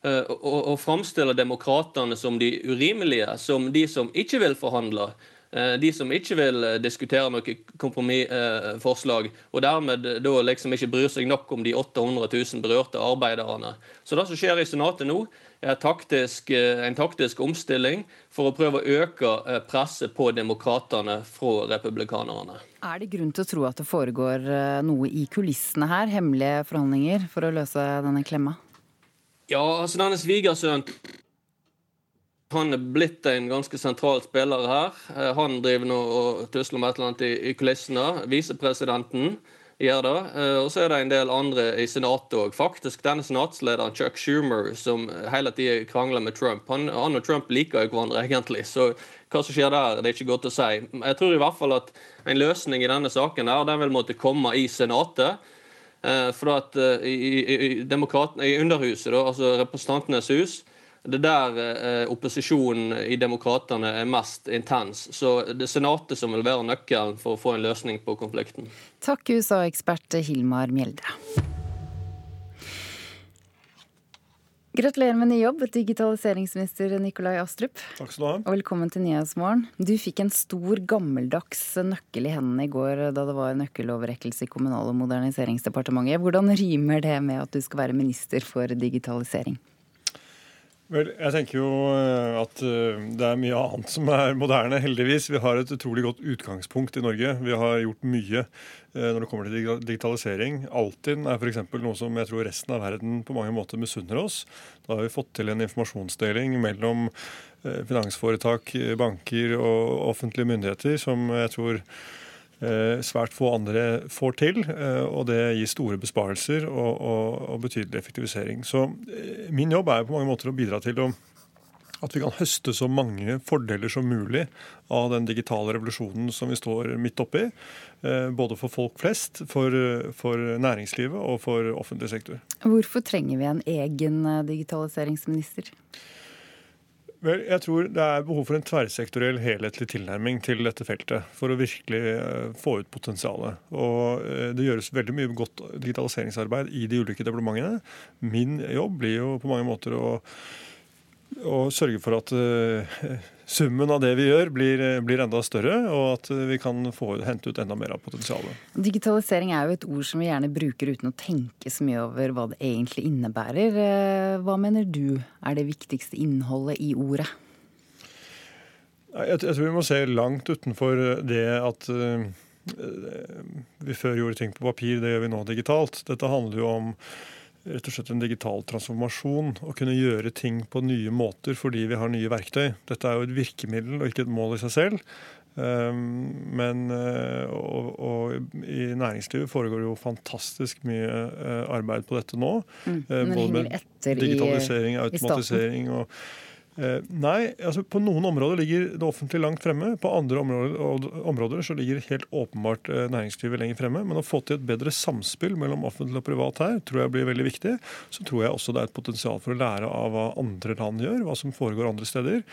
eh, å, å framstille demokratene som de urimelige, som de som ikke vil forhandle. Eh, de som ikke vil eh, diskutere noe kompromissforslag, og dermed da liksom ikke bryr seg nok om de 800 000 berørte arbeiderne. Så det som skjer i Senatet nå, er taktisk, en taktisk omstilling for å prøve å øke presset på demokratene fra republikanerne. Er det grunn til å tro at det foregår noe i kulissene her, hemmelige forhandlinger, for å løse denne klemma? Ja, altså denne svigersønnen han er blitt en ganske sentral spiller her. Eh, han driver nå og tusler med et eller annet i, kulissene. Visepresidenten gjør det. Eh, og så er det en del andre i Senatet òg. Faktisk denne senatslederen Chuck Schumer, som hele tida krangler med Trump. Han, han, og Trump liker jo hverandre egentlig, så hva som skjer der, det er ikke godt å si. Jeg tror i hvert fall at en løsning i denne saken der, den vil måtte komme i Senatet. Eh, for at i, i, i, i Underhuset, da, altså Representantenes hus, det der eh, opposisjonen i Demokratene er mest intens. Så det er Senatet som vil være nøkkelen for å få en løsning på konflikten. Takk, USA-ekspert Hilmar Mjelde. Gratulerer med ny jobb, digitaliseringsminister Nikolai Astrup. Takk skal du ha. Og velkommen til Nyhetsmorgen. Du fikk en stor, gammeldags nøkkel i hendene i går da det var nøkkeloverrekkelse i Kommunal- og moderniseringsdepartementet. Hvordan rimer det med at du skal være minister for digitalisering? Vel, jeg tenker jo eh, at eh, det er mye annet som er moderne, heldigvis. Vi har et utrolig godt utgangspunkt i Norge. Vi har gjort mye eh, når det kommer til digitalisering. Altinn er f.eks. noe som jeg tror resten av verden på mange måter misunner oss. Da har vi fått til en informasjonsdeling mellom finansforetak, banker og offentlige myndigheter som jeg tror svært få andre får til. Eh, og det gir store besparelser og, og, og betydelig effektivisering. Så eh, min jobb er på mange måter å bidra til å, at vi kan høste så mange fordeler som mulig av den digitale revolusjonen som vi står midt oppi. Både for folk flest, for, for næringslivet og for offentlig sektor. Hvorfor trenger vi en egen digitaliseringsminister? Vel, jeg tror det er behov for en tverrsektoriell, helhetlig tilnærming til dette feltet. For å virkelig uh, få ut potensialet. Og uh, det gjøres veldig mye godt digitaliseringsarbeid i de ulike departementene. Min jobb blir jo på mange måter å å sørge for at uh, summen av det vi gjør, blir, blir, enda større, og at vi kan få hente ut enda mer av potensialet. Digitalisering er jo et ord som vi gjerne bruker uten å tenke så mye over hva det egentlig innebærer. Uh, hva mener du er det viktigste innholdet i ordet? Jeg, jeg tror vi må se langt utenfor det at vi før gjorde ting på papir, det gjør vi nå digitalt. Dette handler jo om rett og slett en digital transformasjon. Å kunne gjøre ting på nye måter fordi vi har nye verktøy. Dette er jo et virkemiddel og ikke et mål i seg selv. Ehm, men eh, og, og, i næringslivet foregår det jo fantastisk mye eh, arbeid på dette nå. Mm, eh, både med digitalisering, automatisering og nei, altså på noen områder ligger det offentlige langt fremme. På andre områder så ligger helt åpenbart eh, næringslivet lenger fremme. Men å få til et bedre samspill mellom offentlig og privat her tror jeg blir veldig viktig. Så tror jeg også det er et potensial for å lære av hva andre land gjør, hva som foregår andre steder.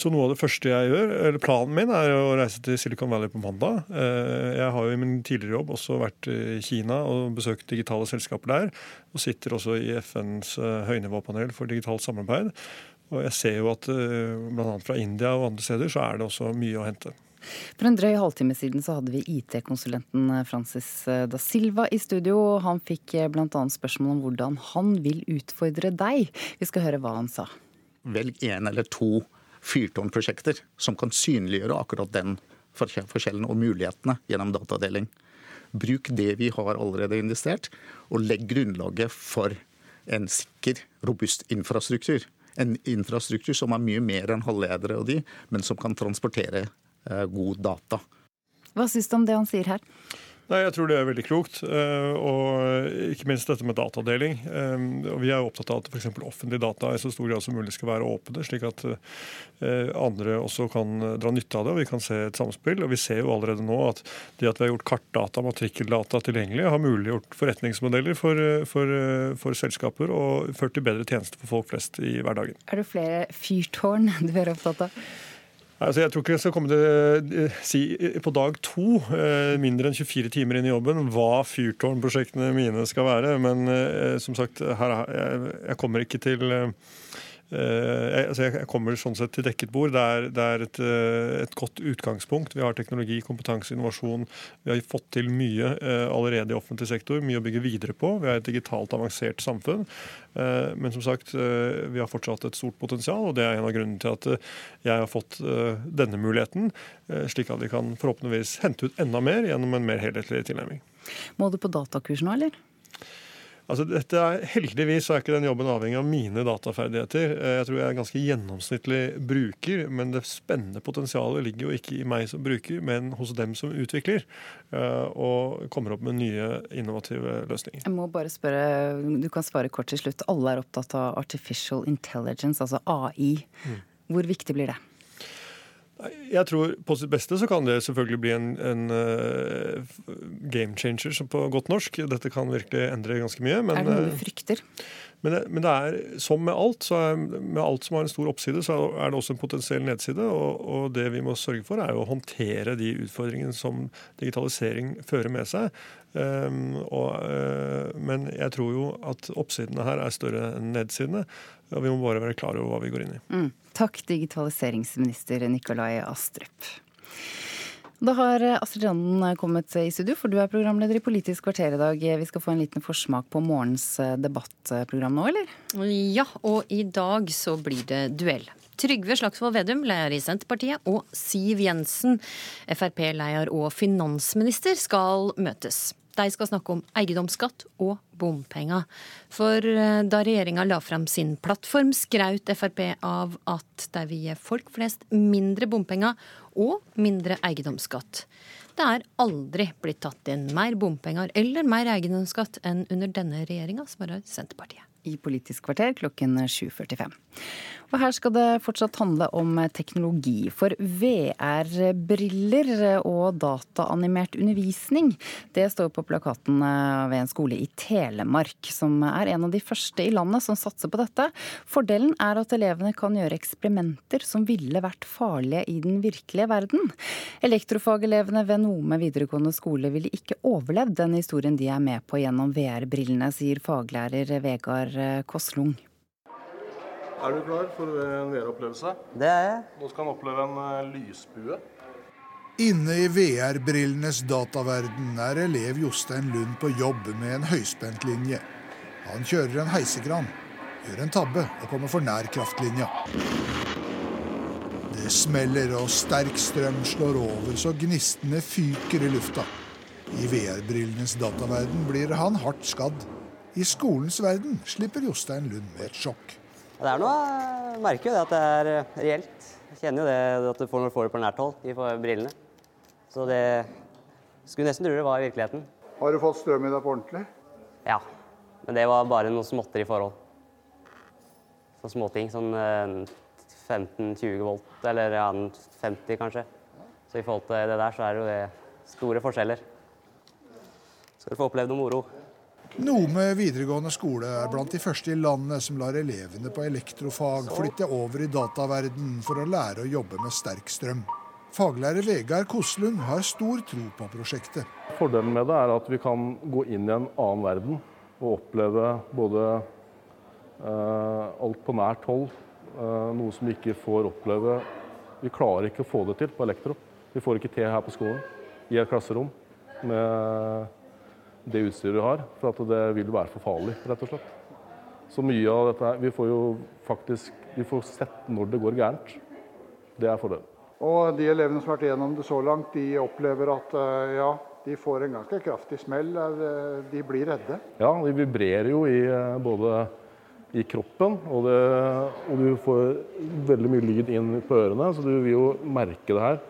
Så noe av det første jeg gjør, eller planen min er å reise til Silicon Valley på mandag. Eh, jeg har jo i min tidligere jobb også vært i Kina og besøkt digitale selskaper der. Og sitter også i FNs høynivåpanel for digitalt samarbeid. Og jeg ser jo at eh, bl.a. fra India og andre steder så er det også mye å hente. For en drøy halvtime siden så hadde vi IT-konsulenten eh, Francis eh, da Silva i studio. Han fikk bl.a. spørsmål om hvordan han vil utfordre deg. Vi skal høre hva han sa. Velg én eller to fyrtårnprosjekter som kan synliggjøre akkurat den forskjellen og mulighetene gjennom datadeling. Bruk det vi har allerede investert, og legg grunnlaget for en sikker, robust infrastruktur en infrastruktur som er mye mer enn halvledere og de, men som kan transportere eh, god data. Hva syns du om det han sier her? Nei, Jeg tror det er veldig klokt. eh, Og ikke minst dette med datadeling. Eh, Vi er jo opptatt av at f.eks. offentlige data i så stor grad som mulig skal være åpne, slik at eh, andre også kan dra nytte av det og vi kan se et samspill. Og Vi ser jo allerede nå at det at vi har gjort kartdata, matrikkeldata tilgjengelig, har muliggjort forretningsmodeller for, for, for selskaper og ført til bedre tjenester for folk flest i hverdagen. Er det flere fyrtårn du er opptatt av? Altså, jeg tror ikke jeg skal komme til å si på dag to, eh, mindre enn 24 timer inn i jobben, hva fyrtårnprosjektene mine skal være. Men eh, som sagt, her, er- jeg, jeg kommer ikke til eh, jeg, altså jeg kommer sånn sett til dekket bord. Det er, det er et, eh, et godt utgangspunkt. Vi har teknologi, kompetanse, innovasjon. Vi har fått til mye eh, allerede i offentlig sektor. Mye å bygge videre på. Vi er et digitalt avansert samfunn. Eh, Men som sagt, eh, vi har fortsatt et stort potensial, og det er en av grunnene til at eh, jeg har fått eh, denne muligheten, eh, slik at vi kan forhåpentligvis hente ut enda mer gjennom en mer helhetlig tilnærming. Må du på datakurs nå, eller? Altså, dette er, heldigvis er ikke den jobben avhengig av mine dataferdigheter. Eh, Jeg tror jeg er en ganske gjennomsnittlig bruker, men det spennende potensialet ligger jo ikke i meg som bruker, men hos dem som utvikler eh, og kommer opp med nye innovative løsninger. Jeg må bare spørre, Du kan svare kort til slutt. Alle er opptatt av artificial intelligence, altså AI. Mm. Hvor viktig blir det? Jeg tror På sitt beste så kan det selvfølgelig bli en, en uh, game changer som på godt norsk. Dette kan virkelig endre ganske mye. Men, er det noe eh, du frykter? Men det, men det er som med alt, så er, med alt som har en stor oppside, så er det også en potensiell nedside. Og, og det vi må sørge for, er jo å håndtere de utfordringene som digitalisering fører med seg. Um, og, uh, men jeg tror jo at oppsidene her er større enn nedsidene. Og vi må bare være klare over hva vi går inn i. Mm. Takk, digitaliseringsminister Nikolai Astrup. Da har Astrid Randen kommet i studio, for du er programleder i Politisk kvarter i dag. Vi skal få en liten forsmak på morgens debattprogram nå, eller? Ja, og i dag så blir det duell. Trygve Slagsvold Vedum, leder i Senterpartiet, og Siv Jensen, Frp-leder og finansminister, skal møtes. De skal snakke om eiendomsskatt og bompenger. For da regjeringa la frem sin plattform, skraut Frp av at de vil gi folk flest mindre bompenger og mindre eiendomsskatt. Det er aldri blitt tatt inn mer bompenger eller mer eiendomsskatt enn under denne regjeringa, svarer Senterpartiet. I Politisk kvarter klokken 7.45. Og her skal det fortsatt handle om teknologi. For VR-briller og dataanimert undervisning, det står på plakaten ved en skole i Telemark, som er en av de første i landet som satser på dette. Fordelen er at elevene kan gjøre eksperimenter som ville vært farlige i den virkelige verden. Elektrofagelevene ved Nome videregående skole ville ikke overlevd den historien de er med på gjennom VR-brillene, sier faglærer Vegard Kåslung. Er du klar for en VR-opplevelse? Det er jeg. Nå skal han oppleve en eh, lysbue. Inne i VR-brillenes dataverden er elev Jostein Lund på jobb med en høyspentlinje. Han kjører en heisekran, gjør en tabbe og kommer for nær kraftlinja. Det smeller og sterk strøm slår over så gnistene fyker i lufta. I VR-brillenes dataverden blir han hardt skadd. I skolens verden slipper Jostein Lund med et sjokk. Det er noe, jeg merker jo det at det er eh, reelt. Jeg kjenner jo det at du får, når du får det på nært hold i brillene. Så det skulle nesten tro det var i virkeligheten. Har du fått strøm i deg på ordentlig? Ja, men det var bare noen i forhold. Sånne småting. Sånn eh, 15-20 volt, eller ja, 50 kanskje. Så i forhold til det der, så er det jo det store forskjeller. Skal du få oppleve noe moro. Nome videregående skole er blant de første i landet som lar elevene på elektrofag flytte over i dataverden for å lære å jobbe med sterk strøm. Faglærer Vegard Koslund har stor tro på prosjektet. Fordelen med det er at vi kan gå inn i en annen verden og oppleve både eh, alt på nært hold, eh, noe som vi ikke får oppleve. Vi klarer ikke å få det til på elektro. Vi får ikke til her på skolen i et klasserom med det utstyret vi har, for at det vil være for farlig, rett og slett. Så mye av dette her, Vi får jo faktisk vi får sett når det går gærent. Det er fordelen. Og de elevene som har vært igjennom det så langt, de opplever at eh, ja, de får en ganske kraftig smell. Eh, De blir redde. Ja, de vibrerer jo i eh, både i kroppen, og, det, og du får veldig mye lyd inn på ørene, så du vil jo merke det her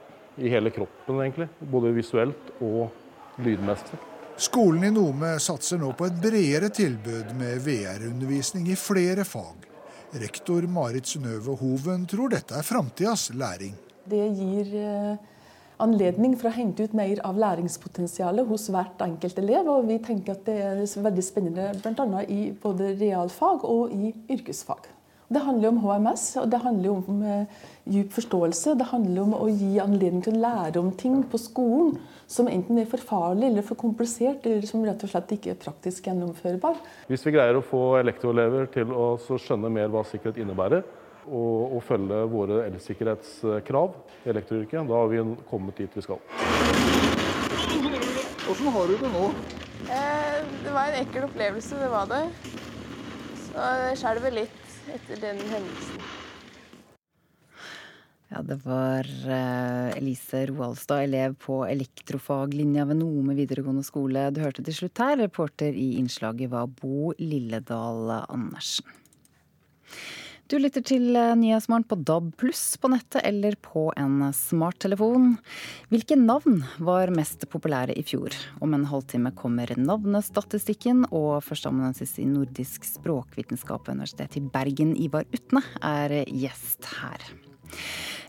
i hele kroppen, egentlig. Både visuelt og lydmestre. Skolen i Nome satser nå på et bredere tilbud med VR-undervisning i flere fag. Rektor Marit Synnøve Hoven tror dette er framtidas læring. Det gir eh, anledning for å hente ut mer av læringspotensialet hos hvert enkelt elev. Og vi tenker at det er veldig spennende bl.a. i både realfag og i yrkesfag. Det handler om HMS, og det handler om eh, djup forståelse. Det handler om å gi anledning til å lære om ting på skolen som enten er for farlig eller for komplisert, eller som rett og slett ikke er praktisk gjennomførbar. Hvis vi greier å få elektroelever til å skjønne mer hva sikkerhet innebærer, og, og følge våre elsikkerhetskrav i elektroyrket, da har vi kommet dit vi skal. Hvordan har du det nå? Eh, det var en ekkel opplevelse, det var det. Så det skjelver litt etter den hendelsen. Ja, det var eh, Elise Roaldstad, elev på elektrofaglinja ved Nome videregående skole. Du hørte til slutt her. Reporter i innslaget var Bo Lilledal Andersen. Du lytter til eh, Nyhetsmorgen på DAB pluss på nettet eller på en smarttelefon. Hvilke navn var mest populære i fjor? Om en halvtime kommer navnestatistikken, og førsteamanuensis i nordisk språkvitenskap ved Universitetet i Bergen, Ivar Utne, er gjest her.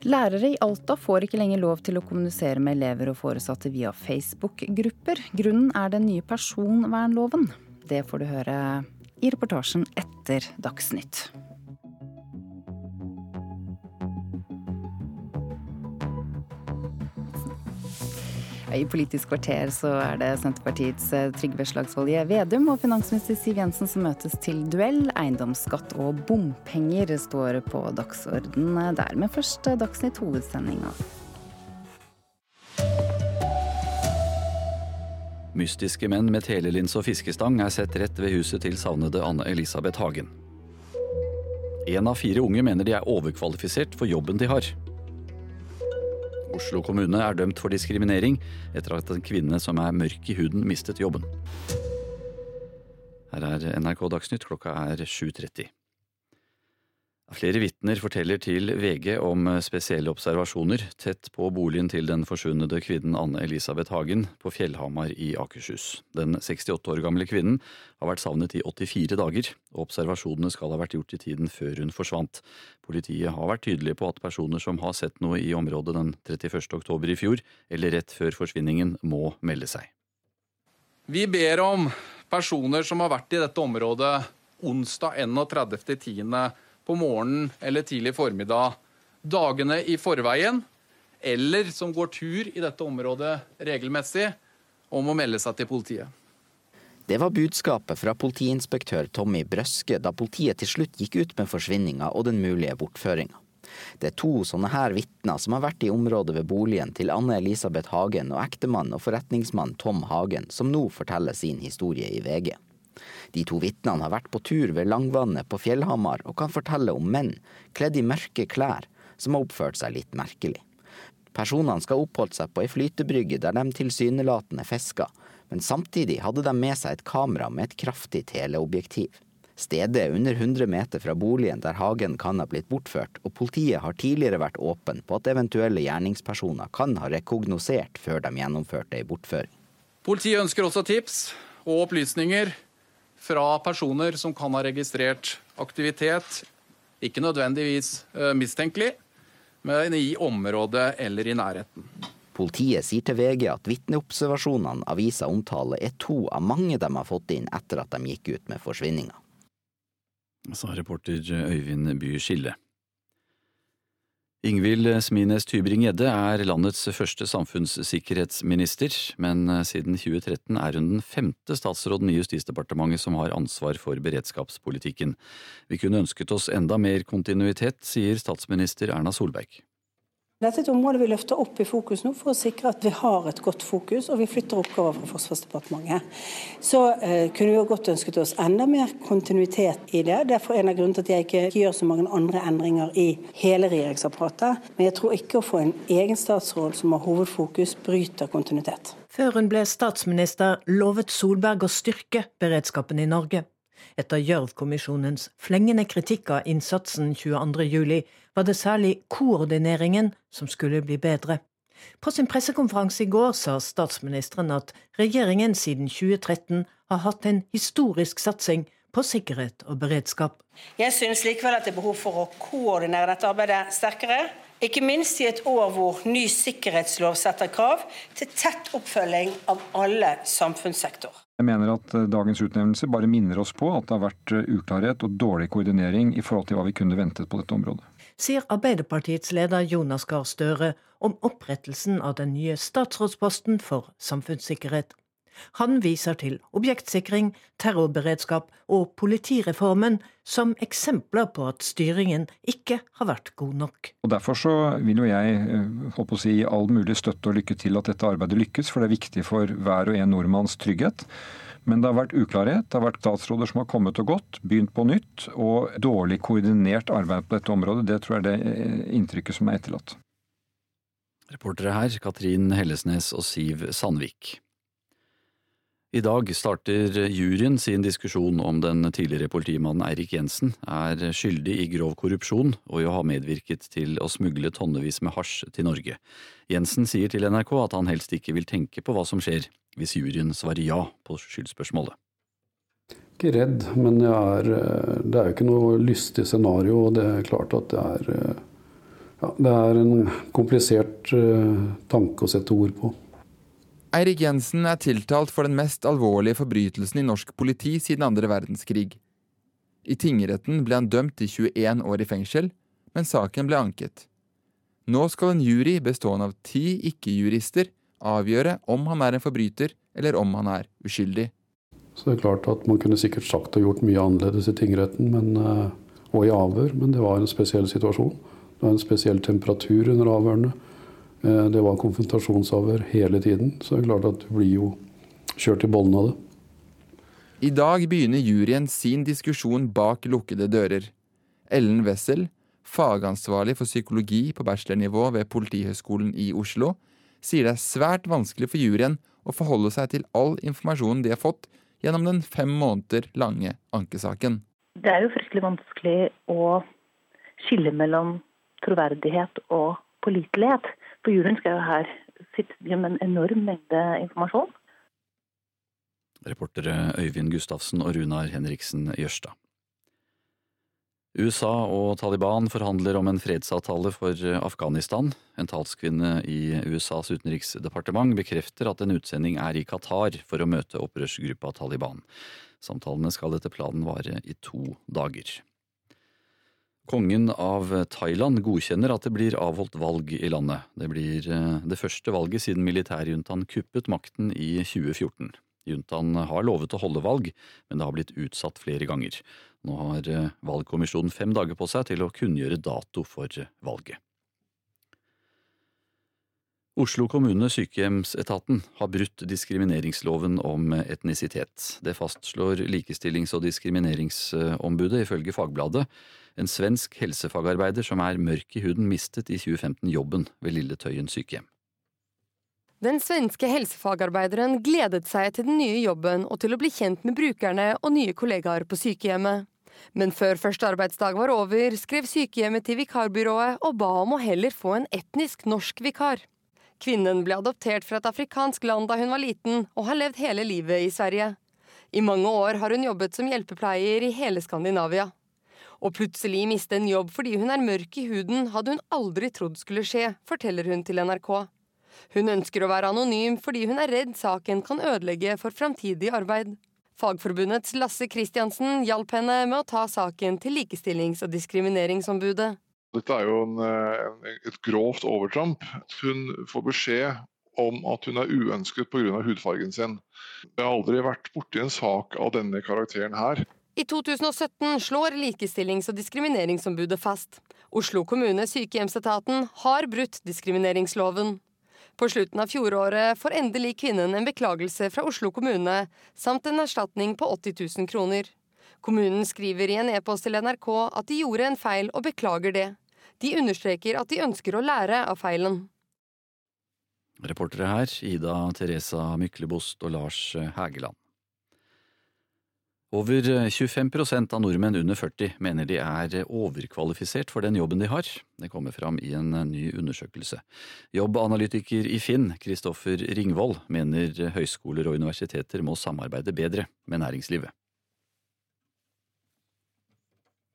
Lærere i Alta får ikke lenger lov til å kommunisere med elever og foresatte via Facebook-grupper. Grunnen er den nye personvernloven. Det får du høre i reportasjen etter Dagsnytt. I Politisk kvarter så er det Senterpartiets eh, Trygve Slagsvold Vedum og finansminister Siv Jensen som møtes til duell. Eiendomsskatt og bompenger står på dagsorden der. Men først eh, Dagsnytt hovedsendinga. Mystiske menn med telelins og fiskestang er sett rett ved huset til savnede Anne Elisabeth Hagen. Én av fire unge mener de er overkvalifisert for jobben de har. Oslo kommune er dømt for diskriminering etter at en kvinne som er mørk i huden, mistet jobben. Her er NRK Dagsnytt, klokka er 7.30. Flere vitner forteller til VG om spesielle observasjoner tett på boligen til den forsvunne kvinnen Anne Elisabeth Hagen på Fjellhamar i Akershus. Den 68 år gamle kvinnen har vært savnet i 84 dager, og observasjonene skal ha vært gjort i tiden før hun forsvant. Politiet har vært tydelige på at personer som har sett noe i området den 31. oktober i fjor, eller rett før forsvinningen, må melde seg. Vi ber om personer som har vært i dette området onsdag 31.10 på morgenen eller tidlig formiddag dagene i forveien, eller som går tur i dette området regelmessig, om å melde seg til politiet. Det var budskapet fra politiinspektør Tommy Brøske da politiet til slutt gikk ut med forsvinninga og den mulige bortføringa. Det er to sånne her vitner som har vært i området ved boligen til Anne Elisabeth Hagen og ektemann og forretningsmann Tom Hagen, som nå forteller sin historie i VG. De to vitnene har vært på tur ved Langvannet på Fjellhamar og kan fortelle om menn kledd i mørke klær som har oppført seg litt merkelig. Personene skal ha oppholdt seg på ei flytebrygge der de tilsynelatende fiska, men samtidig hadde de med seg et kamera med et kraftig teleobjektiv. Stedet er under 100 meter fra boligen der Hagen kan ha blitt bortført, og politiet har tidligere vært åpen på at eventuelle gjerningspersoner kan ha rekognosert før de gjennomførte ei bortføring. Politiet ønsker også tips og opplysninger fra personer som kan ha registrert aktivitet, ikke nødvendigvis eh, mistenkelig, men i området eller i nærheten. Politiet sier til VG at vitneobservasjonene avisa omtaler er to av mange de har fått inn etter at de gikk ut med forsvinninga. Sa reporter Øyvind By Skille. Ingvild Smines Tybring-Gjedde er landets første samfunnssikkerhetsminister, men siden 2013 er hun den femte statsråden i Justisdepartementet som har ansvar for beredskapspolitikken. Vi kunne ønsket oss enda mer kontinuitet, sier statsminister Erna Solberg. Dette er et område vi løfter opp i fokus nå for å sikre at vi har et godt fokus, og vi flytter oppgaver fra Forsvarsdepartementet. Så eh, kunne vi jo godt ønsket oss enda mer kontinuitet i det. Derfor er en av grunnene til at jeg ikke gjør så mange andre endringer i hele regjeringsapparatet. Men jeg tror ikke å få en egen statsråd som har hovedfokus, bryter kontinuitet. Før hun ble statsminister, lovet Solberg å styrke beredskapen i Norge. Etter Gjørv-kommisjonens flengende kritikk av innsatsen 22.07, var det særlig koordineringen som skulle bli bedre. På sin pressekonferanse i går sa statsministeren at regjeringen siden 2013 har hatt en historisk satsing på sikkerhet og beredskap. Jeg synes likevel at det er behov for å koordinere dette arbeidet sterkere. Ikke minst i et år hvor ny sikkerhetslov setter krav til tett oppfølging av alle samfunnssektorer. Jeg mener at eh, dagens utnevnelse bare minner oss på at det har vært eh, uklarhet og dårlig koordinering i forhold til hva vi kunne ventet på dette området. Sier Arbeiderpartiets leder Jonas Gahr Støre om opprettelsen av den nye statsrådsposten for samfunnssikkerhet. Han viser til objektsikring, terrorberedskap og politireformen som eksempler på at styringen ikke har vært god nok. Og Derfor så vil jo jeg håper eh, å si, all mulig støtte og lykke til at dette arbeidet lykkes, for det er viktig for hver og en nordmanns trygghet. Men det har vært uklarhet. Det har vært statsråder som har kommet og gått, begynt på nytt. Og dårlig koordinert arbeid på dette området, det tror jeg er det eh, inntrykket som er etterlatt. Reportere her Katrin Hellesnes og Siv Sandvik. I dag starter juryen sin diskusjon om den tidligere politimannen Eirik Jensen er skyldig i grov korrupsjon og i å ha medvirket til å smugle tonnevis med hasj til Norge. Jensen sier til NRK at han helst ikke vil tenke på hva som skjer hvis juryen svarer ja på skyldspørsmålet. Ikke redd, men er, det er jo ikke noe lystig scenario. og Det er klart at det er, ja, det er en komplisert eh, tanke å sette ord på. Eirik Jensen er tiltalt for den mest alvorlige forbrytelsen i norsk politi siden andre verdenskrig. I tingretten ble han dømt til 21 år i fengsel, men saken ble anket. Nå skal en jury bestående av ti ikke-jurister avgjøre om han er en forbryter eller om han er uskyldig. Så det er klart at Man kunne sikkert sagt og gjort mye annerledes i tingretten men, eh, og i avhør, men det var en spesiell situasjon. Det var en spesiell temperatur under avhørene. Eh, det var konfrontasjonsavhør hele tiden, så det er klart at du blir jo kjørt i bollen av det. I dag begynner juryen sin diskusjon bak lukkede dører. Ellen Wessel, fagansvarlig for psykologi på bachelornivå ved Politihøgskolen i Oslo, sier det er svært vanskelig for juryen å forholde seg til all informasjonen de har fått gjennom den fem måneder lange ankesaken. Det er jo fryktelig vanskelig å skille mellom troverdighet og pålitelighet. Skal jo her sitte med en enorm mengde informasjon. Reportere Øyvind Gustavsen og Runar Henriksen Jørstad. USA og Taliban forhandler om en fredsavtale for Afghanistan. En talskvinne i USAs utenriksdepartement bekrefter at en utsending er i Qatar for å møte opprørsgruppa Taliban. Samtalene skal etter planen vare i to dager. Kongen av Thailand godkjenner at det blir avholdt valg i landet. Det blir eh, det første valget siden militærjuntaen kuppet makten i 2014. Juntaen har lovet å holde valg, men det har blitt utsatt flere ganger. Nå har eh, valgkommisjonen fem dager på seg til å kunngjøre dato for valget. Oslo kommune sykehjemsetaten har brutt diskrimineringsloven om etnisitet. Det fastslår Likestillings- og diskrimineringsombudet ifølge Fagbladet. En svensk helsefagarbeider som er mørk i huden, mistet i 2015 jobben ved Lille Tøyen sykehjem. Den svenske helsefagarbeideren gledet seg til den nye jobben og til å bli kjent med brukerne og nye kollegaer på sykehjemmet. Men før første arbeidsdag var over, skrev sykehjemmet til vikarbyrået og ba om å heller få en etnisk norsk vikar. Kvinnen ble adoptert fra et afrikansk land da hun var liten, og har levd hele livet i Sverige. I mange år har hun jobbet som hjelpepleier i hele Skandinavia. Å plutselig miste en jobb fordi hun er mørk i huden, hadde hun aldri trodd skulle skje, forteller hun til NRK. Hun ønsker å være anonym fordi hun er redd saken kan ødelegge for framtidig arbeid. Fagforbundets Lasse Kristiansen hjalp henne med å ta saken til Likestillings- og diskrimineringsombudet. Dette er jo en, eh, et grovt overtramp. Hun får beskjed om at hun er uønsket pga. hudfargen sin. Jeg har aldri vært borti en sak av denne karakteren her. I 2017 slår Likestillings- og diskrimineringsombudet fast. Oslo kommune sykehjemsetaten har brutt diskrimineringsloven. På slutten av fjoråret får endelig kvinnen en beklagelse fra Oslo kommune, samt en erstatning på 80 000 kroner. Kommunen skriver i en e-post til NRK at de gjorde en feil og beklager det. De understreker at de ønsker å lære av feilen. Reportere her Ida Teresa Myklebost og Lars Hægeland. Over 25% av nordmenn under 40 mener de er overkvalifisert for den jobben de har. Det kommer fram i en ny undersøkelse. Jobbanalytiker i Finn, Kristoffer Ringvold, mener høyskoler og universiteter må samarbeide bedre med næringslivet.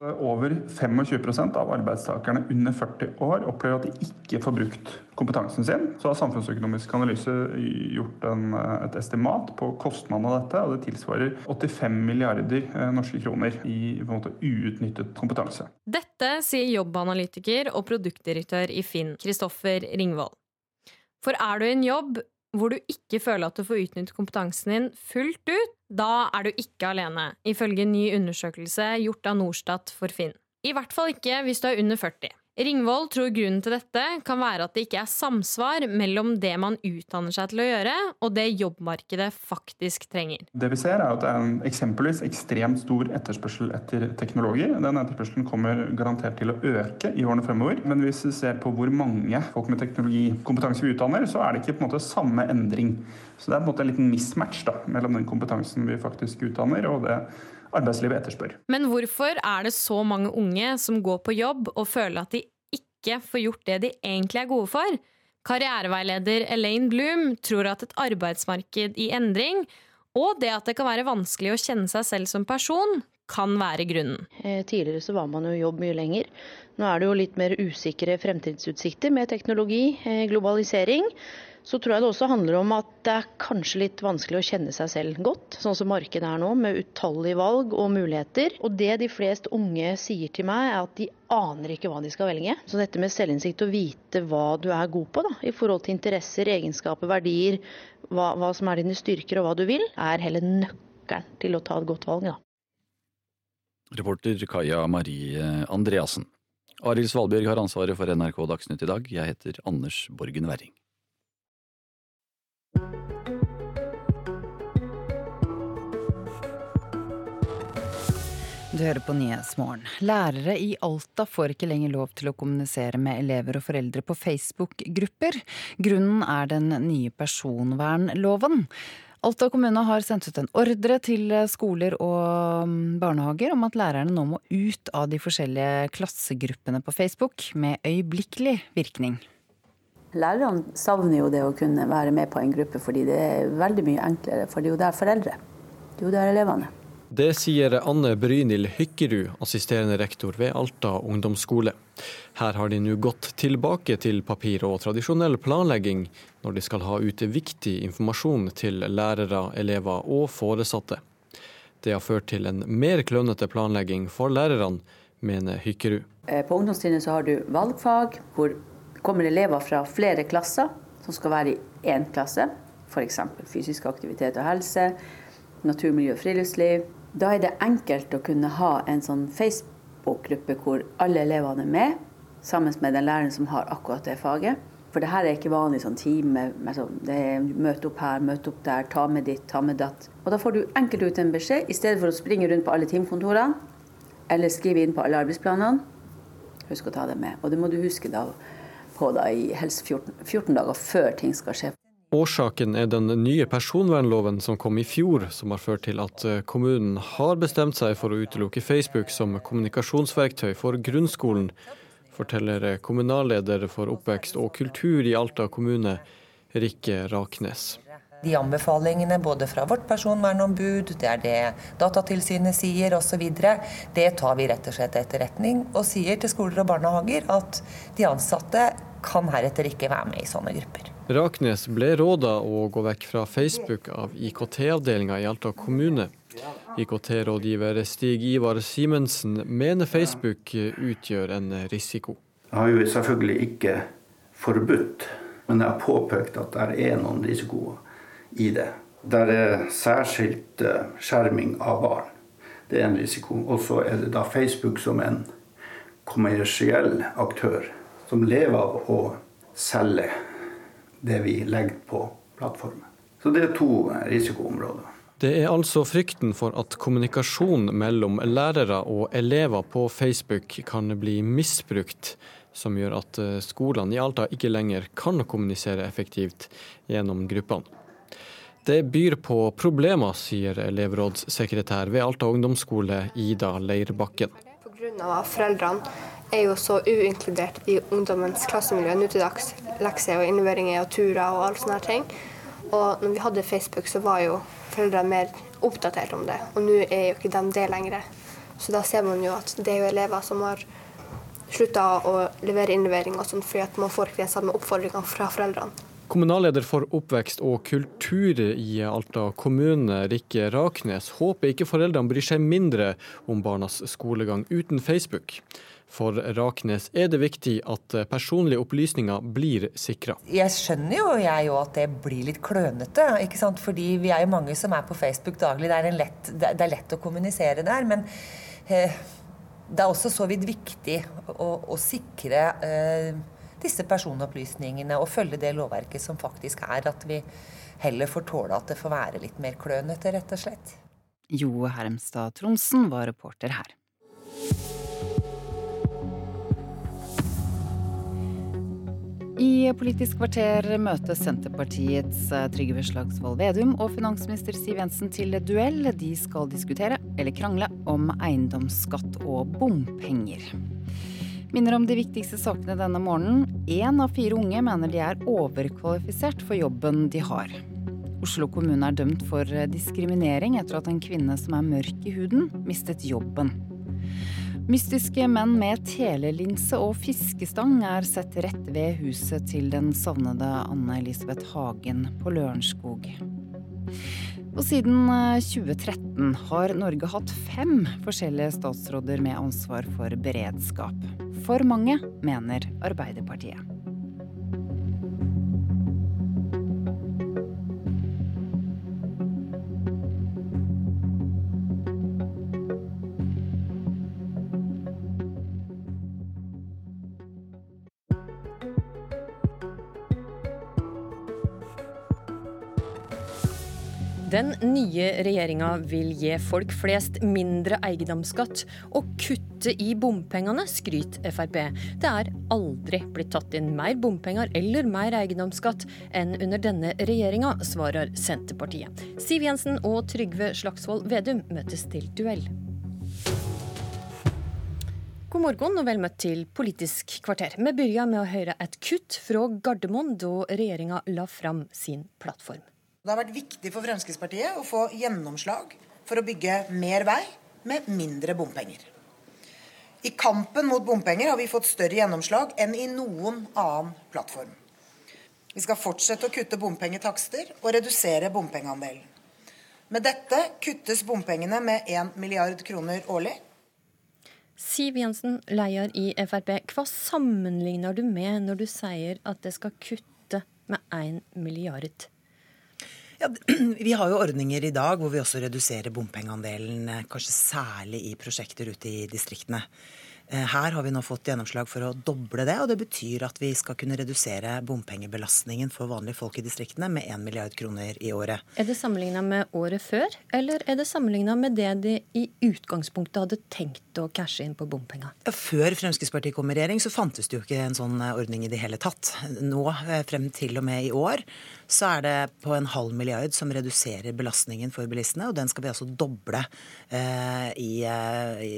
Over 25% av arbeidstakerne under 40 år opplever at de ikke får brukt kompetansen sin. Så har Samfunnsøkonomisk analyse gjort en, et estimat på kostnaden av dette, og det tilsvarer 85 milliarder eh, norske kroner i måte, uutnyttet kompetanse. Dette sier jobbanalytiker og produktdirektør i Finn, Kristoffer Ringvold. For er du i en jobb hvor du ikke føler at du får utnyttet kompetansen din fullt ut, da er du ikke alene, ifølge en ny undersøkelse gjort av Norstat for Finn. I hvert fall ikke hvis du er under 40. Ringvold tror grunnen til dette kan være at det ikke er samsvar mellom det man utdanner seg til å gjøre, og det jobbmarkedet faktisk trenger. Det vi ser er at det er en eksempelvis ekstremt stor etterspørsel etter teknologer. Den etterspørselen kommer garantert til å øke i årene fremover. Men hvis vi ser på hvor mange folk med teknologikompetanse vi utdanner, så er det ikke på en måte samme endring. Så det er på en måte en liten mismatch da, mellom den kompetansen vi faktisk utdanner, og det arbeidslivet etterspør. Men hvorfor er det så mange unge som går på jobb og føler at de ikke får gjort det de egentlig er gode for? Karriereveileder Elaine Bloom tror at et arbeidsmarked i endring og det at det kan være vanskelig å kjenne seg selv som person, kan være grunnen. Eh, tidligere så var man jo i jobb mye lenger. Nå er det jo litt mer usikre fremtidsutsikter med teknologi, eh, globalisering så tror jeg det også handler om at det er kanskje litt vanskelig å kjenne seg selv godt, sånn som markedet er nå, med utallige valg og muligheter. Og det de flest unge sier til meg, er at de aner ikke hva de skal velge. Så dette med selvinnsikt, å vite hva du er god på da, i forhold til interesser, egenskaper, verdier, hva, hva som er dine styrker og hva du vil, er heller nøkkelen til å ta et godt valg. da. Reporter Kaja Marie Andreassen. Arild Svalbjørg har ansvaret for NRK Dagsnytt i dag. Jeg heter Anders Borgen Werring. Du hører på Nyhetsmorgen. Lærere i Alta får ikke lenger lov til å kommunisere med elever og foreldre på Facebook-grupper. Grunnen er den nye personvernloven. Alta kommune har sendt ut en ordre til skoler og barnehager om at lærerne nå må ut av de forskjellige klassegruppene på Facebook med øyeblikkelig virkning. Lærerne savner jo det å kunne være med på en gruppe, fordi det er veldig mye enklere. For det er jo der foreldre. Det er jo der elevene. Det sier Anne Brynhild Hykkerud, assisterende rektor ved Alta ungdomsskole. Her har de nå gått tilbake til papir og tradisjonell planlegging når de skal ha ut viktig informasjon til lærere, elever og foresatte. Det har ført til en mer klønete planlegging for lærerne, mener Hykkerud. Eh, på ungdomstrinnet har du valgfag, hvor kommer elever fra flere klasser som skal være i én klasse. F.eks. fysisk aktivitet og helse, natur, miljø og friluftsliv. Da er det enkelt å kunne ha en sånn Facebook-gruppe hvor alle elevene er med, sammen med den læreren som har akkurat det faget. For det her er ikke vanlig sånn time. Sånn, det er Møte opp her, møte opp der, ta med ditt, ta med datt. Og Da får du enkelt ut en beskjed, i stedet for å springe rundt på alle teamkontorene eller skrive inn på alle arbeidsplanene. Husk å ta det med. Og det må du huske da på da i Helse 14, 14 dager før ting skal skje. Årsaken er den nye personvernloven som kom i fjor, som har ført til at eh, kommunen har bestemt seg for å utelukke Facebook som kommunikasjonsverktøy for grunnskolen, forteller eh, kommunalleder for oppvekst og kultur i Alta kommune, Rikke Raknes. De anbefalingene både fra vårt personvernombud, det er det Datatilsynet sier osv., det tar vi rett og slett etterretning og sier til skoler og barnehager at de ansatte kan heretter ikke være med i sånne grupper. Raknes ble råda å gå vekk fra Facebook av IKT-avdelinga i Alta kommune. IKT-rådgiver Stig Ivar Simensen mener Facebook utgjør en risiko. Jeg har jo selvfølgelig ikke forbudt, men jeg har påpekt at det er noen risikoer i det. Der er særskilt eh, skjerming av barn. Det er en risiko. Og så er det da Facebook som en kommersiell aktør som lever av å selge det vi legger på plattformen. Så det er to risikoområder. Det er altså frykten for at kommunikasjon mellom lærere og elever på Facebook kan bli misbrukt, som gjør at eh, skolene i Alta ikke lenger kan kommunisere effektivt gjennom gruppene. Det byr på problemer, sier elevrådssekretær ved Alta ungdomsskole, Ida Leirbakken. Pga. foreldrene er jo så uinkludert i ungdommens klassemiljø nå til dags. Lekser og innleveringer og turer og alle sånne ting. Og når vi hadde Facebook, så var jo foreldrene mer oppdatert om det. Og nå er jo ikke de det lenger. Så da ser man jo at det er jo elever som har slutta å levere innleveringer sånn fordi at man får ikke den samme oppfordringene fra foreldrene. Kommunalleder for oppvekst og kultur i Alta kommune, Rikke Raknes, håper ikke foreldrene bryr seg mindre om barnas skolegang uten Facebook. For Raknes er det viktig at personlige opplysninger blir sikra. Jeg skjønner jo jeg òg at det blir litt klønete, ikke sant? fordi vi er jo mange som er på Facebook daglig. Det er, lett, det er lett, å kommunisere der. Men eh, det er også så vidt viktig å, å sikre eh, disse personopplysningene og følge det lovverket som faktisk er. At vi heller får tåle at det får være litt mer klønete, rett og slett. Jo Hermstad Tronsen var reporter her. I Politisk kvarter møtes Senterpartiets eh, Trygve Slagsvold Vedum og finansminister Siv Jensen til duell. De skal diskutere, eller krangle, om eiendomsskatt og bompenger. Minner om de viktigste sakene denne morgenen. Én av fire unge mener de er overkvalifisert for jobben de har. Oslo kommune er dømt for diskriminering etter at en kvinne som er mørk i huden, mistet jobben. Mystiske menn med telelinse og fiskestang er sett rett ved huset til den savnede Anne Elisabeth Hagen på Lørenskog. Og siden 2013 eh, har Norge hatt fem forskjellige statsråder med ansvar for beredskap. For mange, mener Arbeiderpartiet. Den nye regjeringa vil gi folk flest mindre eiendomsskatt og kutte i bompengene, skryter Frp. Det er aldri blitt tatt inn mer bompenger eller mer eiendomsskatt enn under denne regjeringa, svarer Senterpartiet. Siv Jensen og Trygve Slagsvold Vedum møtes til duell. God morgen og vel møtt til Politisk kvarter. Vi begynner med å høre et kutt fra Gardermoen da regjeringa la fram sin plattform. Det har vært viktig for Fremskrittspartiet å få gjennomslag for å bygge mer vei med mindre bompenger. I kampen mot bompenger har vi fått større gjennomslag enn i noen annen plattform. Vi skal fortsette å kutte bompengetakster og redusere bompengeandelen. Med dette kuttes bompengene med 1 milliard kroner årlig. Siv Jensen, leder i Frp. Hva sammenligner du med når du sier at det skal kutte med 1 milliard kroner? Ja, vi har jo ordninger i dag hvor vi også reduserer bompengeandelen, eh, kanskje særlig i prosjekter ute i distriktene. Eh, her har vi nå fått gjennomslag for å doble det, og det betyr at vi skal kunne redusere bompengebelastningen for vanlige folk i distriktene med 1 milliard kroner i året. Er det sammenligna med året før, eller er det sammenligna med det de i utgangspunktet hadde tenkt å cashe inn på bompenger? Før Fremskrittspartiet kom i regjering, så fantes det jo ikke en sånn ordning i det hele tatt. Nå, eh, frem til og med i år, så er det på en halv milliard som reduserer belastningen for bilistene, og den skal vi altså doble eh, i, i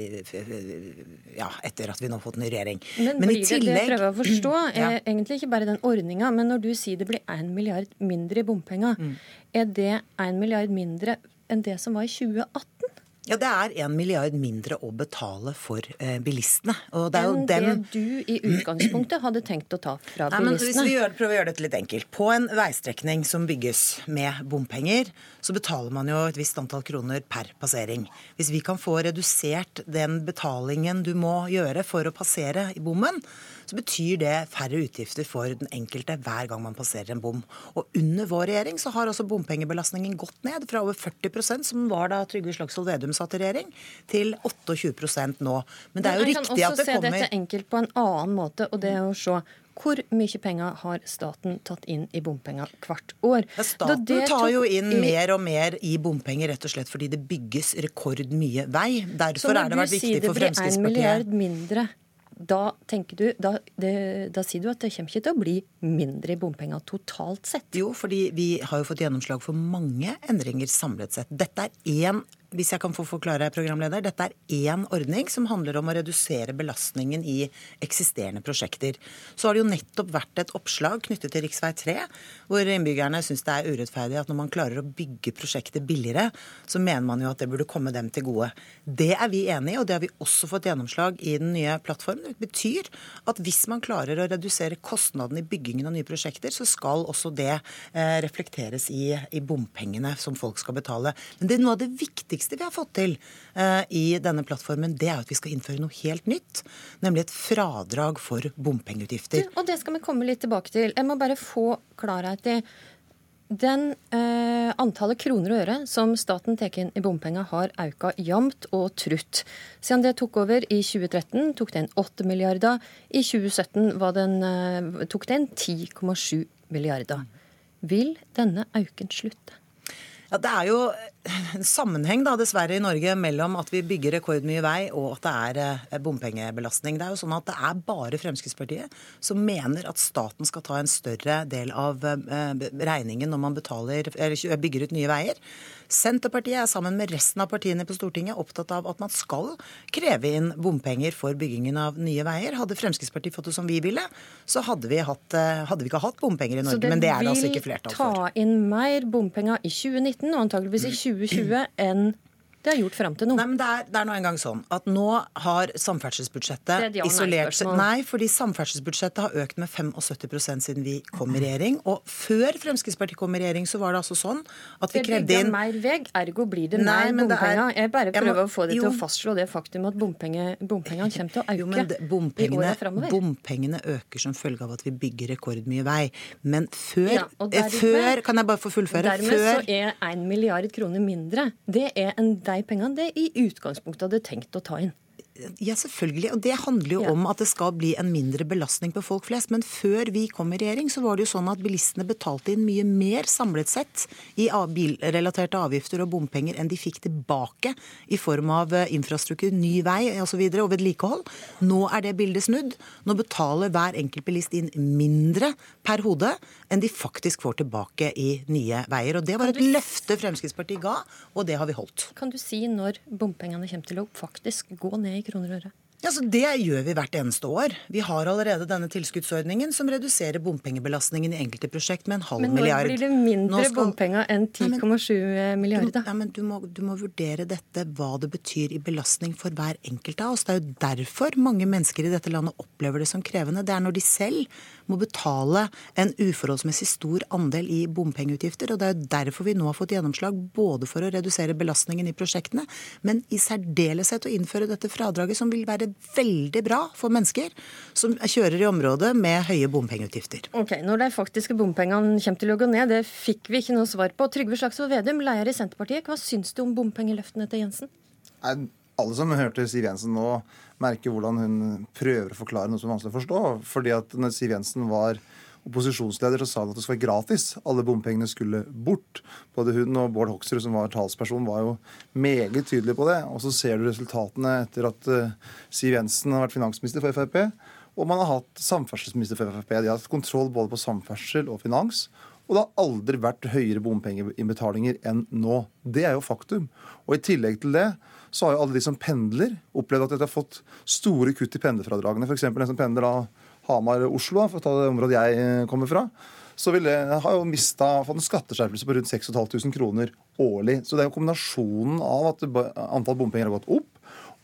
ja, etter at vi nå har fått ny regjering. Men, men i tillegg Det jeg prøver å forstå, er ja. egentlig ikke bare den ordninga, men når du sier det blir 1 milliard mindre i bompenger, mm. er det 1 milliard mindre enn det som var i 2018? Ja, det er en milliard mindre å betale for eh, bilistene. Og det er Enn dem... det du i utgangspunktet hadde tenkt å ta fra Nei, bilistene? hvis vi gjør, prøver å gjøre dette litt enkelt. På en veistrekning som bygges med bompenger, så betaler man jo et visst antall kroner per passering. Hvis vi kan få redusert den betalingen du må gjøre for å passere i bommen, så betyr det færre utgifter for den enkelte hver gang man passerer en bom. Og under vår regjering så har også bompengebelastningen gått ned fra over 40% som var da Trygve Slagsvold Vedum satt i regjering, til 28% nå. Men det er jo riktig at det kommer Man kan også se dette enkelt på en annen måte, og det er å se hvor mye penger har staten tatt inn i bompenger hvert år? Ja, staten tar jo inn mer og mer i bompenger rett og slett fordi det bygges rekordmye vei. Derfor er det vært viktig for Fremskrittspartiet. Så når du sier det blir en milliard mindre da tenker du, da, det, da sier du at det kommer ikke til å bli mindre i bompenger totalt sett? Jo, fordi vi har jo fått gjennomslag for mange endringer samlet sett. Dette er én hvis jeg kan få forklare, programleder, Dette er én ordning som handler om å redusere belastningen i eksisterende prosjekter. Så har det jo nettopp vært et oppslag knyttet til rv. 3, hvor innbyggerne syns det er urettferdig at når man klarer å bygge prosjektet billigere, så mener man jo at det burde komme dem til gode. Det er vi enig i, og det har vi også fått gjennomslag i den nye plattformen. Det betyr at hvis man klarer å redusere kostnadene i byggingen av nye prosjekter, så skal også det eh, reflekteres i, i bompengene som folk skal betale. Men det er noe av det viktigste viktigste vi har fått til eh, i denne plattformen, det er at vi skal innføre noe helt nytt. Nemlig et fradrag for bompengeutgifter. Og det skal vi komme litt tilbake til. Jeg må bare få klarhet i den eh, antallet kroner og øre som staten tar inn i bompenger, har økt jevnt og trutt. Siden det tok over i 2013, tok det inn 8 milliarder. I 2017 den, eh, tok det inn 10,7 milliarder. Vil denne auken slutte? Ja, Det er jo en sammenheng da, dessverre i Norge mellom at vi bygger rekordmye vei og at det er eh, bompengebelastning. Det er jo sånn at det er bare Fremskrittspartiet som mener at staten skal ta en større del av eh, regningen når man betaler, bygger ut nye veier. Senterpartiet er sammen med resten av partiene på Stortinget opptatt av at man skal kreve inn bompenger for byggingen av nye veier. Hadde Fremskrittspartiet fått det som vi ville, så hadde vi, hatt, eh, hadde vi ikke hatt bompenger i Norge. Men det er det altså ikke flertall for. Så det vil ta inn mer bompenger i 2019 og antageligvis i 2020 enn det har gjort frem til nå. Nei, men det er, det er nå engang sånn at nå har samferdselsbudsjettet ja isolert seg Nei, fordi samferdselsbudsjettet har økt med 75% siden vi kom i regjering. Og før Fremskrittspartiet kom i regjering, så var det altså sånn at vi krevde inn Det mer vei, ergo blir det nei, mer bompenger. Jeg bare prøver å få deg til å fastslå det faktum at bompengene kommer til å øke jo, det, bompengene, i åra framover. Bompengene øker som følge av at vi bygger rekordmye vei. Men før, ja, eh, dermed, før Kan jeg bare få fullføre? Dermed før, så er 1 milliard kroner mindre. Det er en de pengene det i utgangspunktet hadde tenkt å ta inn. Ja, selvfølgelig. Og det handler jo ja. om at det skal bli en mindre belastning på folk flest. Men før vi kom i regjering, så var det jo sånn at bilistene betalte inn mye mer samlet sett i bilrelaterte avgifter og bompenger enn de fikk tilbake i form av eh, infrastruktur, ny vei osv. Og, så videre, og vedlikehold. Nå er det bildet snudd. Nå betaler hver enkelt bilist inn mindre per hode enn de faktisk får tilbake i nye veier. Og det var et løfte Fremskrittspartiet ga, og det har vi holdt. Kan du si når bompengene kommer til å faktisk gå ned i kroner og øre? Ja, så Det gjør vi hvert eneste år. Vi har allerede denne tilskuddsordningen som reduserer bompengebelastningen i enkelte prosjekt med en halv milliard. Men når blir det mindre skal... bompenger enn 10,7 milliarder? Ja, men du må, du må, vurdere dette, hva det betyr i belastning for hver enkelt av oss. Det er jo derfor mange mennesker i dette landet opplever det som krevende. Det er når de selv må betale en uforholdsmessig stor andel i bompengeutgifter. og Det er jo derfor vi nå har fått gjennomslag både for å redusere belastningen i prosjektene, men i særdeleshet å innføre dette fradraget, som vil være veldig bra for mennesker som kjører i området med høye bompengeutgifter. Ok, Når de faktiske bompengene kommer til å gå ned, det fikk vi ikke noe svar på. Trygve Slagsvold Vedum, leder i Senterpartiet, hva syns du om bompengeløftene til Jensen? Nei, Alle som hørte Siv Jensen nå, merker hvordan hun prøver å forklare noe som er vanskelig å forstå. Fordi at når Siv Jensen var opposisjonsleder, så sa han at det skulle være gratis. Alle bompengene skulle bort. Både hun og Bård Hoksrud, som var talsperson, var jo meget tydelige på det. Og så ser du resultatene etter at uh, Siv Jensen har vært finansminister for Frp. Og man har hatt samferdselsminister for Frp. De har hatt kontroll både på samferdsel og finans. Og det har aldri vært høyere bompengeinnbetalinger enn nå. Det er jo faktum. Og i tillegg til det så har jo alle de som pendler, opplevd at de har fått store kutt i pendlerfradragene. F.eks. den som pendler da Hamar-Oslo, for å ta det området jeg eh, kommer fra. Så vil det, har jo mista, fått en skatteskjerpelse på rundt 6500 kroner årlig. Så det er jo kombinasjonen av at antall bompenger har gått opp,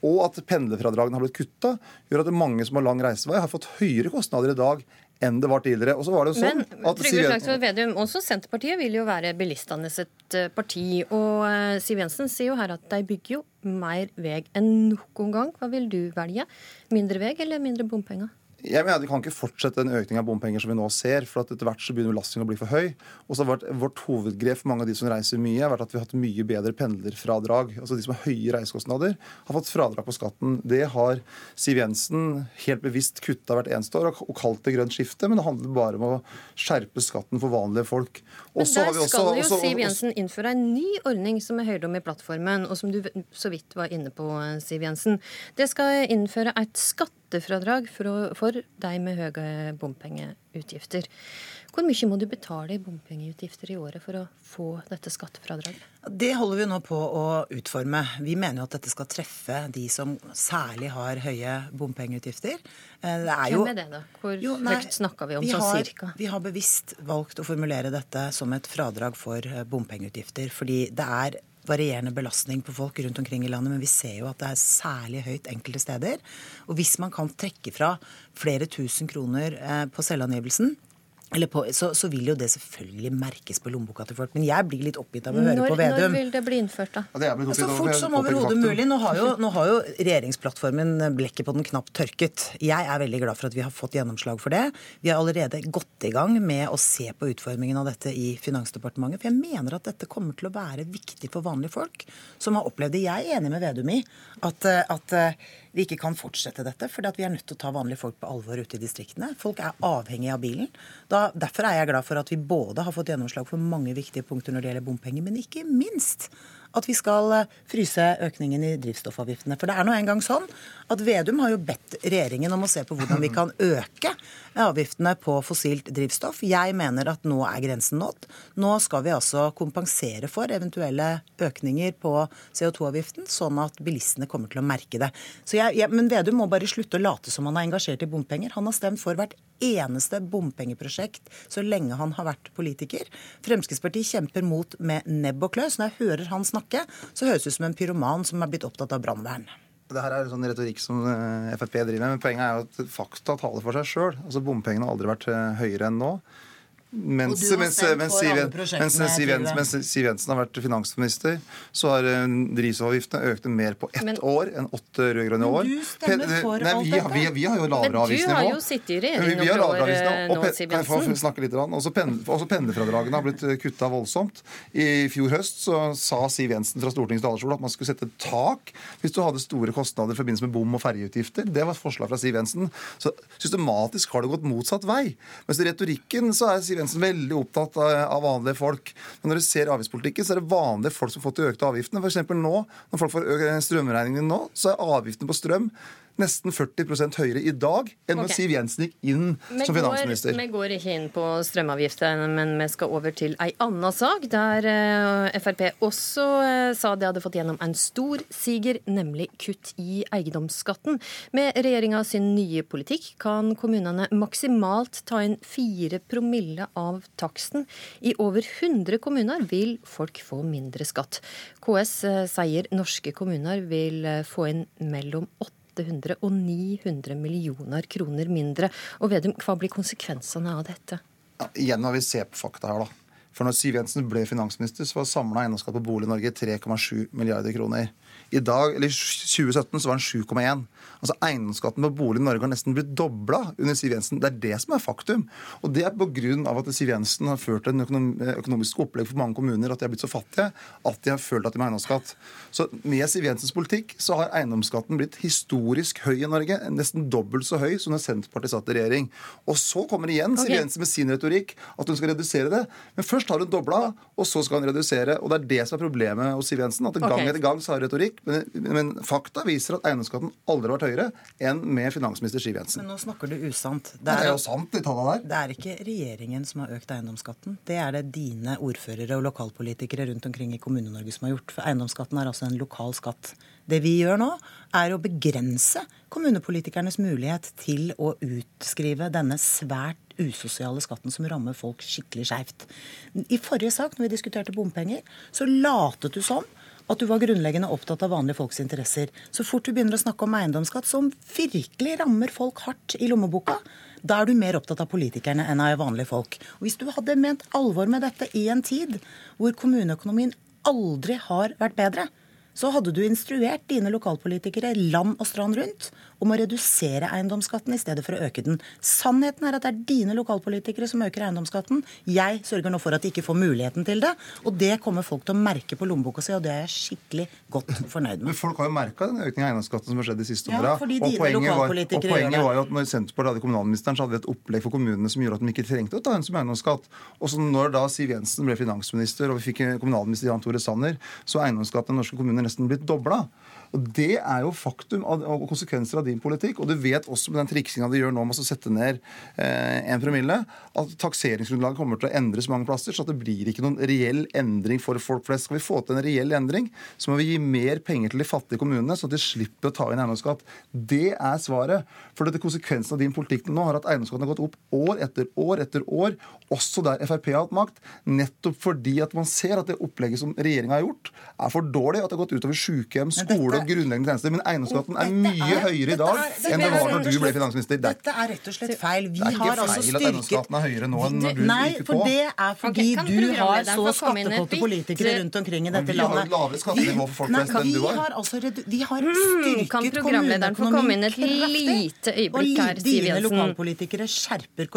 og at pendlerfradragene har blitt kutta, gjør at mange som har lang reisevei, har fått høyere kostnader i dag enn det var tidligere. Og så var det jo sånn Men at Trygve Slagsvold Vedum, også Senterpartiet vil jo være bilistenes et eh, parti. Og eh, Siv Jensen sier jo her at de bygger jo mer vei enn noen gang. Hva vil du velge? Mindre vei eller mindre bompenger? Jeg mener Vi kan ikke fortsette en økning av bompenger som vi nå ser. for at etter hvert så begynner belastningen å bli for høy. Og så har vært Vårt hovedgrep for mange av de som reiser mye, har vært at vi har hatt mye bedre pendlerfradrag. Altså De som har høye reisekostnader, har fått fradrag på skatten. Det har Siv Jensen helt bevisst kutta hvert eneste år og kalt det grønt skifte. Men det handler bare om å skjerpe skatten for vanlige folk. Men der skal jo også, Siv Jensen innføre en ny ordning som er høydom om i plattformen, og som du så vidt var inne på, Siv Jensen. Det skal innføre et skatt skattefradrag for, for deg med høye bompengeutgifter. Hvor mye må du betale i bompengeutgifter i året for å få dette skattefradraget? Det holder vi nå på å utforme. Vi mener jo at dette skal treffe de som særlig har høye bompengeutgifter. Det er jo, Hvem er det, da? Hvor jo, nei, høyt snakker vi om? Vi sånn har, cirka? Vi har bevisst valgt å formulere dette som et fradrag for eh, bompengeutgifter. Fordi det er varierende belastning på folk rundt omkring i landet, men vi ser jo at det er særlig høyt enkelte steder. Og hvis man kan trekke fra flere tusen kroner eh, på selvangivelsen, på, så, så, vil jo det selvfølgelig merkes på lommeboka til folk. Men jeg blir litt oppgitt av å høre når, på Vedum. Når vil det bli innført, da? Ja, så fort som overhodet mulig. Nå har, jo, nå har, jo, regjeringsplattformen blekket på den knapt tørket. Jeg er veldig glad for at vi har fått gjennomslag for det. Vi har allerede gått i gang med å se på utformingen av dette i Finansdepartementet. For jeg mener at dette kommer til å være viktig for vanlige folk som har opplevd det. Jeg er enig med Vedum i at, at vi ikke kan fortsette dette. For vi er nødt til å ta vanlige folk på alvor ute i distriktene. Folk er avhengig av bilen. Da, derfor er jeg glad for at vi både har fått gjennomslag for mange viktige punkter når det gjelder bompenger, men ikke minst at vi skal fryse økningen i drivstoffavgiftene. For det er nå engang sånn at Vedum har jo bedt regjeringen om å se på hvordan vi kan øke avgiftene på fossilt drivstoff. Jeg mener at nå er grensen nådd. Nå skal vi altså kompensere for eventuelle økninger på CO2-avgiften, sånn at bilistene kommer til å merke det. Jeg, jeg, men Vedum må bare slutte å late som han er engasjert i bompenger. Han har stemt for hvert eneste bompengeprosjekt så lenge han har vært politiker. Fremskrittspartiet kjemper mot med nebb og kløs. Når jeg hører han snakke, så høres det ut som en pyroman som er blitt opptatt av brannvern. Det her er sånn retorikk som eh, Frp driver med, men poenget er jo at fakta taler for seg sjøl. Altså, bompengene har aldri vært eh, høyere enn nå. Mens, mens, mens, Siv, mens, Siv Jensen, mens Siv Jensen har vært finansminister, så har eh, drivstoffavgiftene økt mer på ett men, år enn åtte rød-grønne år. Du stemmer for Nei, vi, alt vi, vi, har jo lavere avgiftsnivå. Men du har jo sittet i regjering noen år nå, Siv Jensen. snakke litt? Også, pen, også pendlerfradragene har blitt eh, kutta voldsomt. I fjor høst så sa Siv Jensen fra Stortingets talerstol at man skulle sette tak hvis du hadde store kostnader i forbindelse med bom og ferjeutgifter. Det var et forslag fra Siv Jensen. Så systematisk har det gått motsatt vei. Mens i retorikken så er Siv Jensen Jensen veldig opptatt av vanlige folk. Men når du ser avgiftspolitikken, så er det vanlige folk som får de økte avgiftene. F.eks. nå, når folk får strømregningen nå, så er avgiftene på strøm nesten 40% høyere i dag enn okay. Siv Jensen gikk inn vi som finansminister. vi går ikke inn på strømavgiftene, men vi skal over til ei anna sak, der uh, Frp også uh, sa de hadde fått gjennom en stor siger, nemlig kutt i eiendomsskatten. Med regjeringa sin nye politikk kan kommunene maksimalt ta inn fire promille av taksten. I over 100 kommuner vil folk få mindre skatt. KS uh, sier norske kommuner vil få inn mellom 8 800 og 900 millioner kroner mindre. Og Vedum, hva blir konsekvensene av dette? Ja, igjen må vi se på fakta her, da. For når Siv Jensen ble finansminister, så var samla eiendomsskatt på bolig i Norge 3,7 milliarder kroner. I dag, eller 2017 så var den 7,1. Altså Eiendomsskatten på bolig i Norge har nesten blitt dobla under Siv Jensen. Det er det som er faktum. Og det er pga. at Siv Jensen har ført en økonom økonomisk opplegg for mange kommuner at de har blitt så fattige at de har følt at de må ha eiendomsskatt. Så med Siv Jensens politikk så har eiendomsskatten blitt historisk høy i Norge. Nesten dobbelt så høy som da Senterpartiet satt i regjering. Og så kommer igjen Siv Jensen med sin retorikk at hun skal redusere det. Men først har hun dobla, og så skal hun redusere. Og det er det som er problemet hos Siv Jensen. At gang okay. etter gang så har retorikk. Men, men fakta viser at eiendomsskatten aldri har vært høyere enn med finansminister Siv Jensen. Men nå snakker du usant. Det er, det er jo sant, de tallene der. Det er ikke regjeringen som har økt eiendomsskatten. Det er det dine ordførere og lokalpolitikere rundt omkring i Kommune-Norge som har gjort. For eiendomsskatten er altså en lokal skatt. Det vi gjør nå, er å begrense kommunepolitikernes mulighet til å utskrive denne svært usosiale skatten som rammer folk skikkelig skjevt. I forrige sak, når vi diskuterte bompenger, så latet du som at du var grunnleggende opptatt av vanlige folks interesser. Så fort du begynner å snakke om eiendomsskatt, som virkelig rammer folk hardt i lommeboka, da er du mer opptatt av politikerne enn av vanlige folk. Og Hvis du hadde ment alvor med dette i en tid hvor kommuneøkonomien aldri har vært bedre, så hadde du instruert dine lokalpolitikere land og strand rundt om å redusere eiendomsskatten i stedet for å øke den. Sannheten er at det er dine lokalpolitikere som øker eiendomsskatten. Jeg sørger nå for at de ikke får muligheten til det. Og det kommer folk til å merke på lommeboka si, og det er jeg skikkelig godt fornøyd med. Men folk har jo merka den økningen av eiendomsskatten som har skjedd de siste ja, åra. Og og poenget var jo at når Senterpartiet hadde kommunalministeren, så hadde vi et opplegg for kommunene som gjorde at de ikke trengte å ta hensyn til eiendomsskatt. Og så når da Siv Jensen ble finansminister og vi fikk kommunalminister Jan Tore Sanner, så eiendomsskatten i norske kommuner nesten blitt dobla. Og Det er jo faktum og konsekvenser av din politikk. Og du vet også med den triksinga de gjør nå med å sette ned eh, en promille, at takseringsgrunnlaget kommer til å endres mange plasser, så det blir ikke noen reell endring for folk flest. Skal vi få til en reell endring, så må vi gi mer penger til de fattige kommunene, så de slipper å ta inn eiendomsskatt. Det er svaret. For det konsekvensen av din politikk nå har at eiendomsskatten har gått opp år etter år etter år, også der Frp har hatt makt, nettopp fordi at man ser at det opplegget som regjeringa har gjort, er for dårlig, at det har gått utover sykehjem, skole og grunnleggende tjenester. Men eiendomsskatten er mye høyere i dag enn det var når du ble finansminister. Dette er rett og slett feil. Vi det er ikke altså feil at eiendomsskatten er høyere nå enn når du Nei, gikk på. for det er fordi okay, du har så skattekåte politikere rundt omkring i dette landet. vi har et lavere skattenivå for folk Nei, flest enn du vi har. har altså vi har Mm, styrket kan programlederen få komme inn et kommuneøkonomien lite kraftig. øyeblikk her, Og Siv dine lokalpolitikere skjerper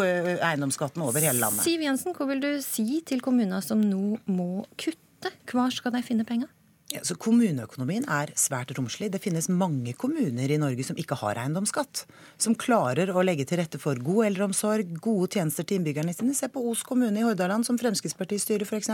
eiendomsskatten over hele landet. Siv Jensen, hva vil du si til kommuner som nå må kutte? Hvor skal de finne penger? Ja, så Kommuneøkonomien er svært romslig. Det finnes mange kommuner i Norge som ikke har eiendomsskatt. Som klarer å legge til rette for god eldreomsorg, gode tjenester til innbyggerne sine. Se på Os kommune i Hordaland, som Fremskrittspartiet styrer f.eks.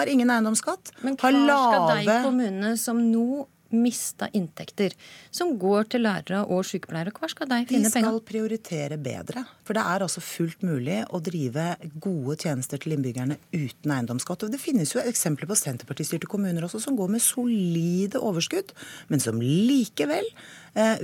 Har ingen eiendomsskatt. Men har hva skal de kommunene som nå mista inntekter, som går til lærere og sykepleiere, hvor skal de finne penger? De skal penger? prioritere bedre. For det er altså fullt mulig å drive gode tjenester til innbyggerne uten eiendomsskatt. Og det finnes jo eksempler på Senterpartistyrte kommuner også som går med solide overskudd, men som likevel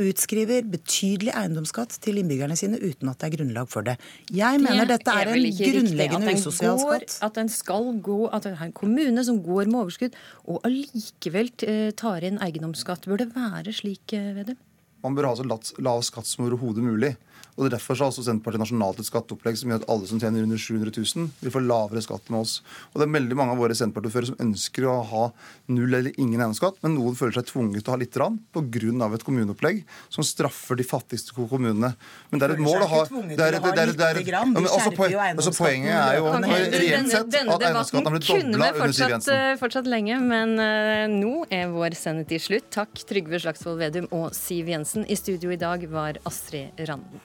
utskriver betydelig eiendomsskatt til innbyggerne sine uten at det er grunnlag for det. Jeg mener dette er er en riktig grunnleggende usosial skatt. At en skal gå, at det er en kommune som går med overskudd, og allikevel eh, tar inn eiendomsskatt. Bør det være slik, eh, Vedum? Man bør ha så lav skatt som overhodet mulig. Og det er Derfor så har også Senterpartiet nasjonalt et skatteopplegg som gjør at alle som tjener under 700 000, vil få lavere skatt med oss. Og det er veldig mange av våre Senterpartiordførere som ønsker å ha null eller ingen eiendomsskatt, men noen føler seg tvunget til å ha litt rann pga. et kommuneopplegg som straffer de fattigste kommunene. Men det er et mål å ha det er- det er- det er- lite Ja, men også poen- jo altså Poenget er jo reelt sett at eiendomsskatten har blitt dobla under Siv fortsatt, Kunne vi fortsatt lenge, men eh, nå er vår sendetid slutt. Takk Trygve Slagsvold Vedum og Siv Jensen. I studio i dag var Astrid Randen.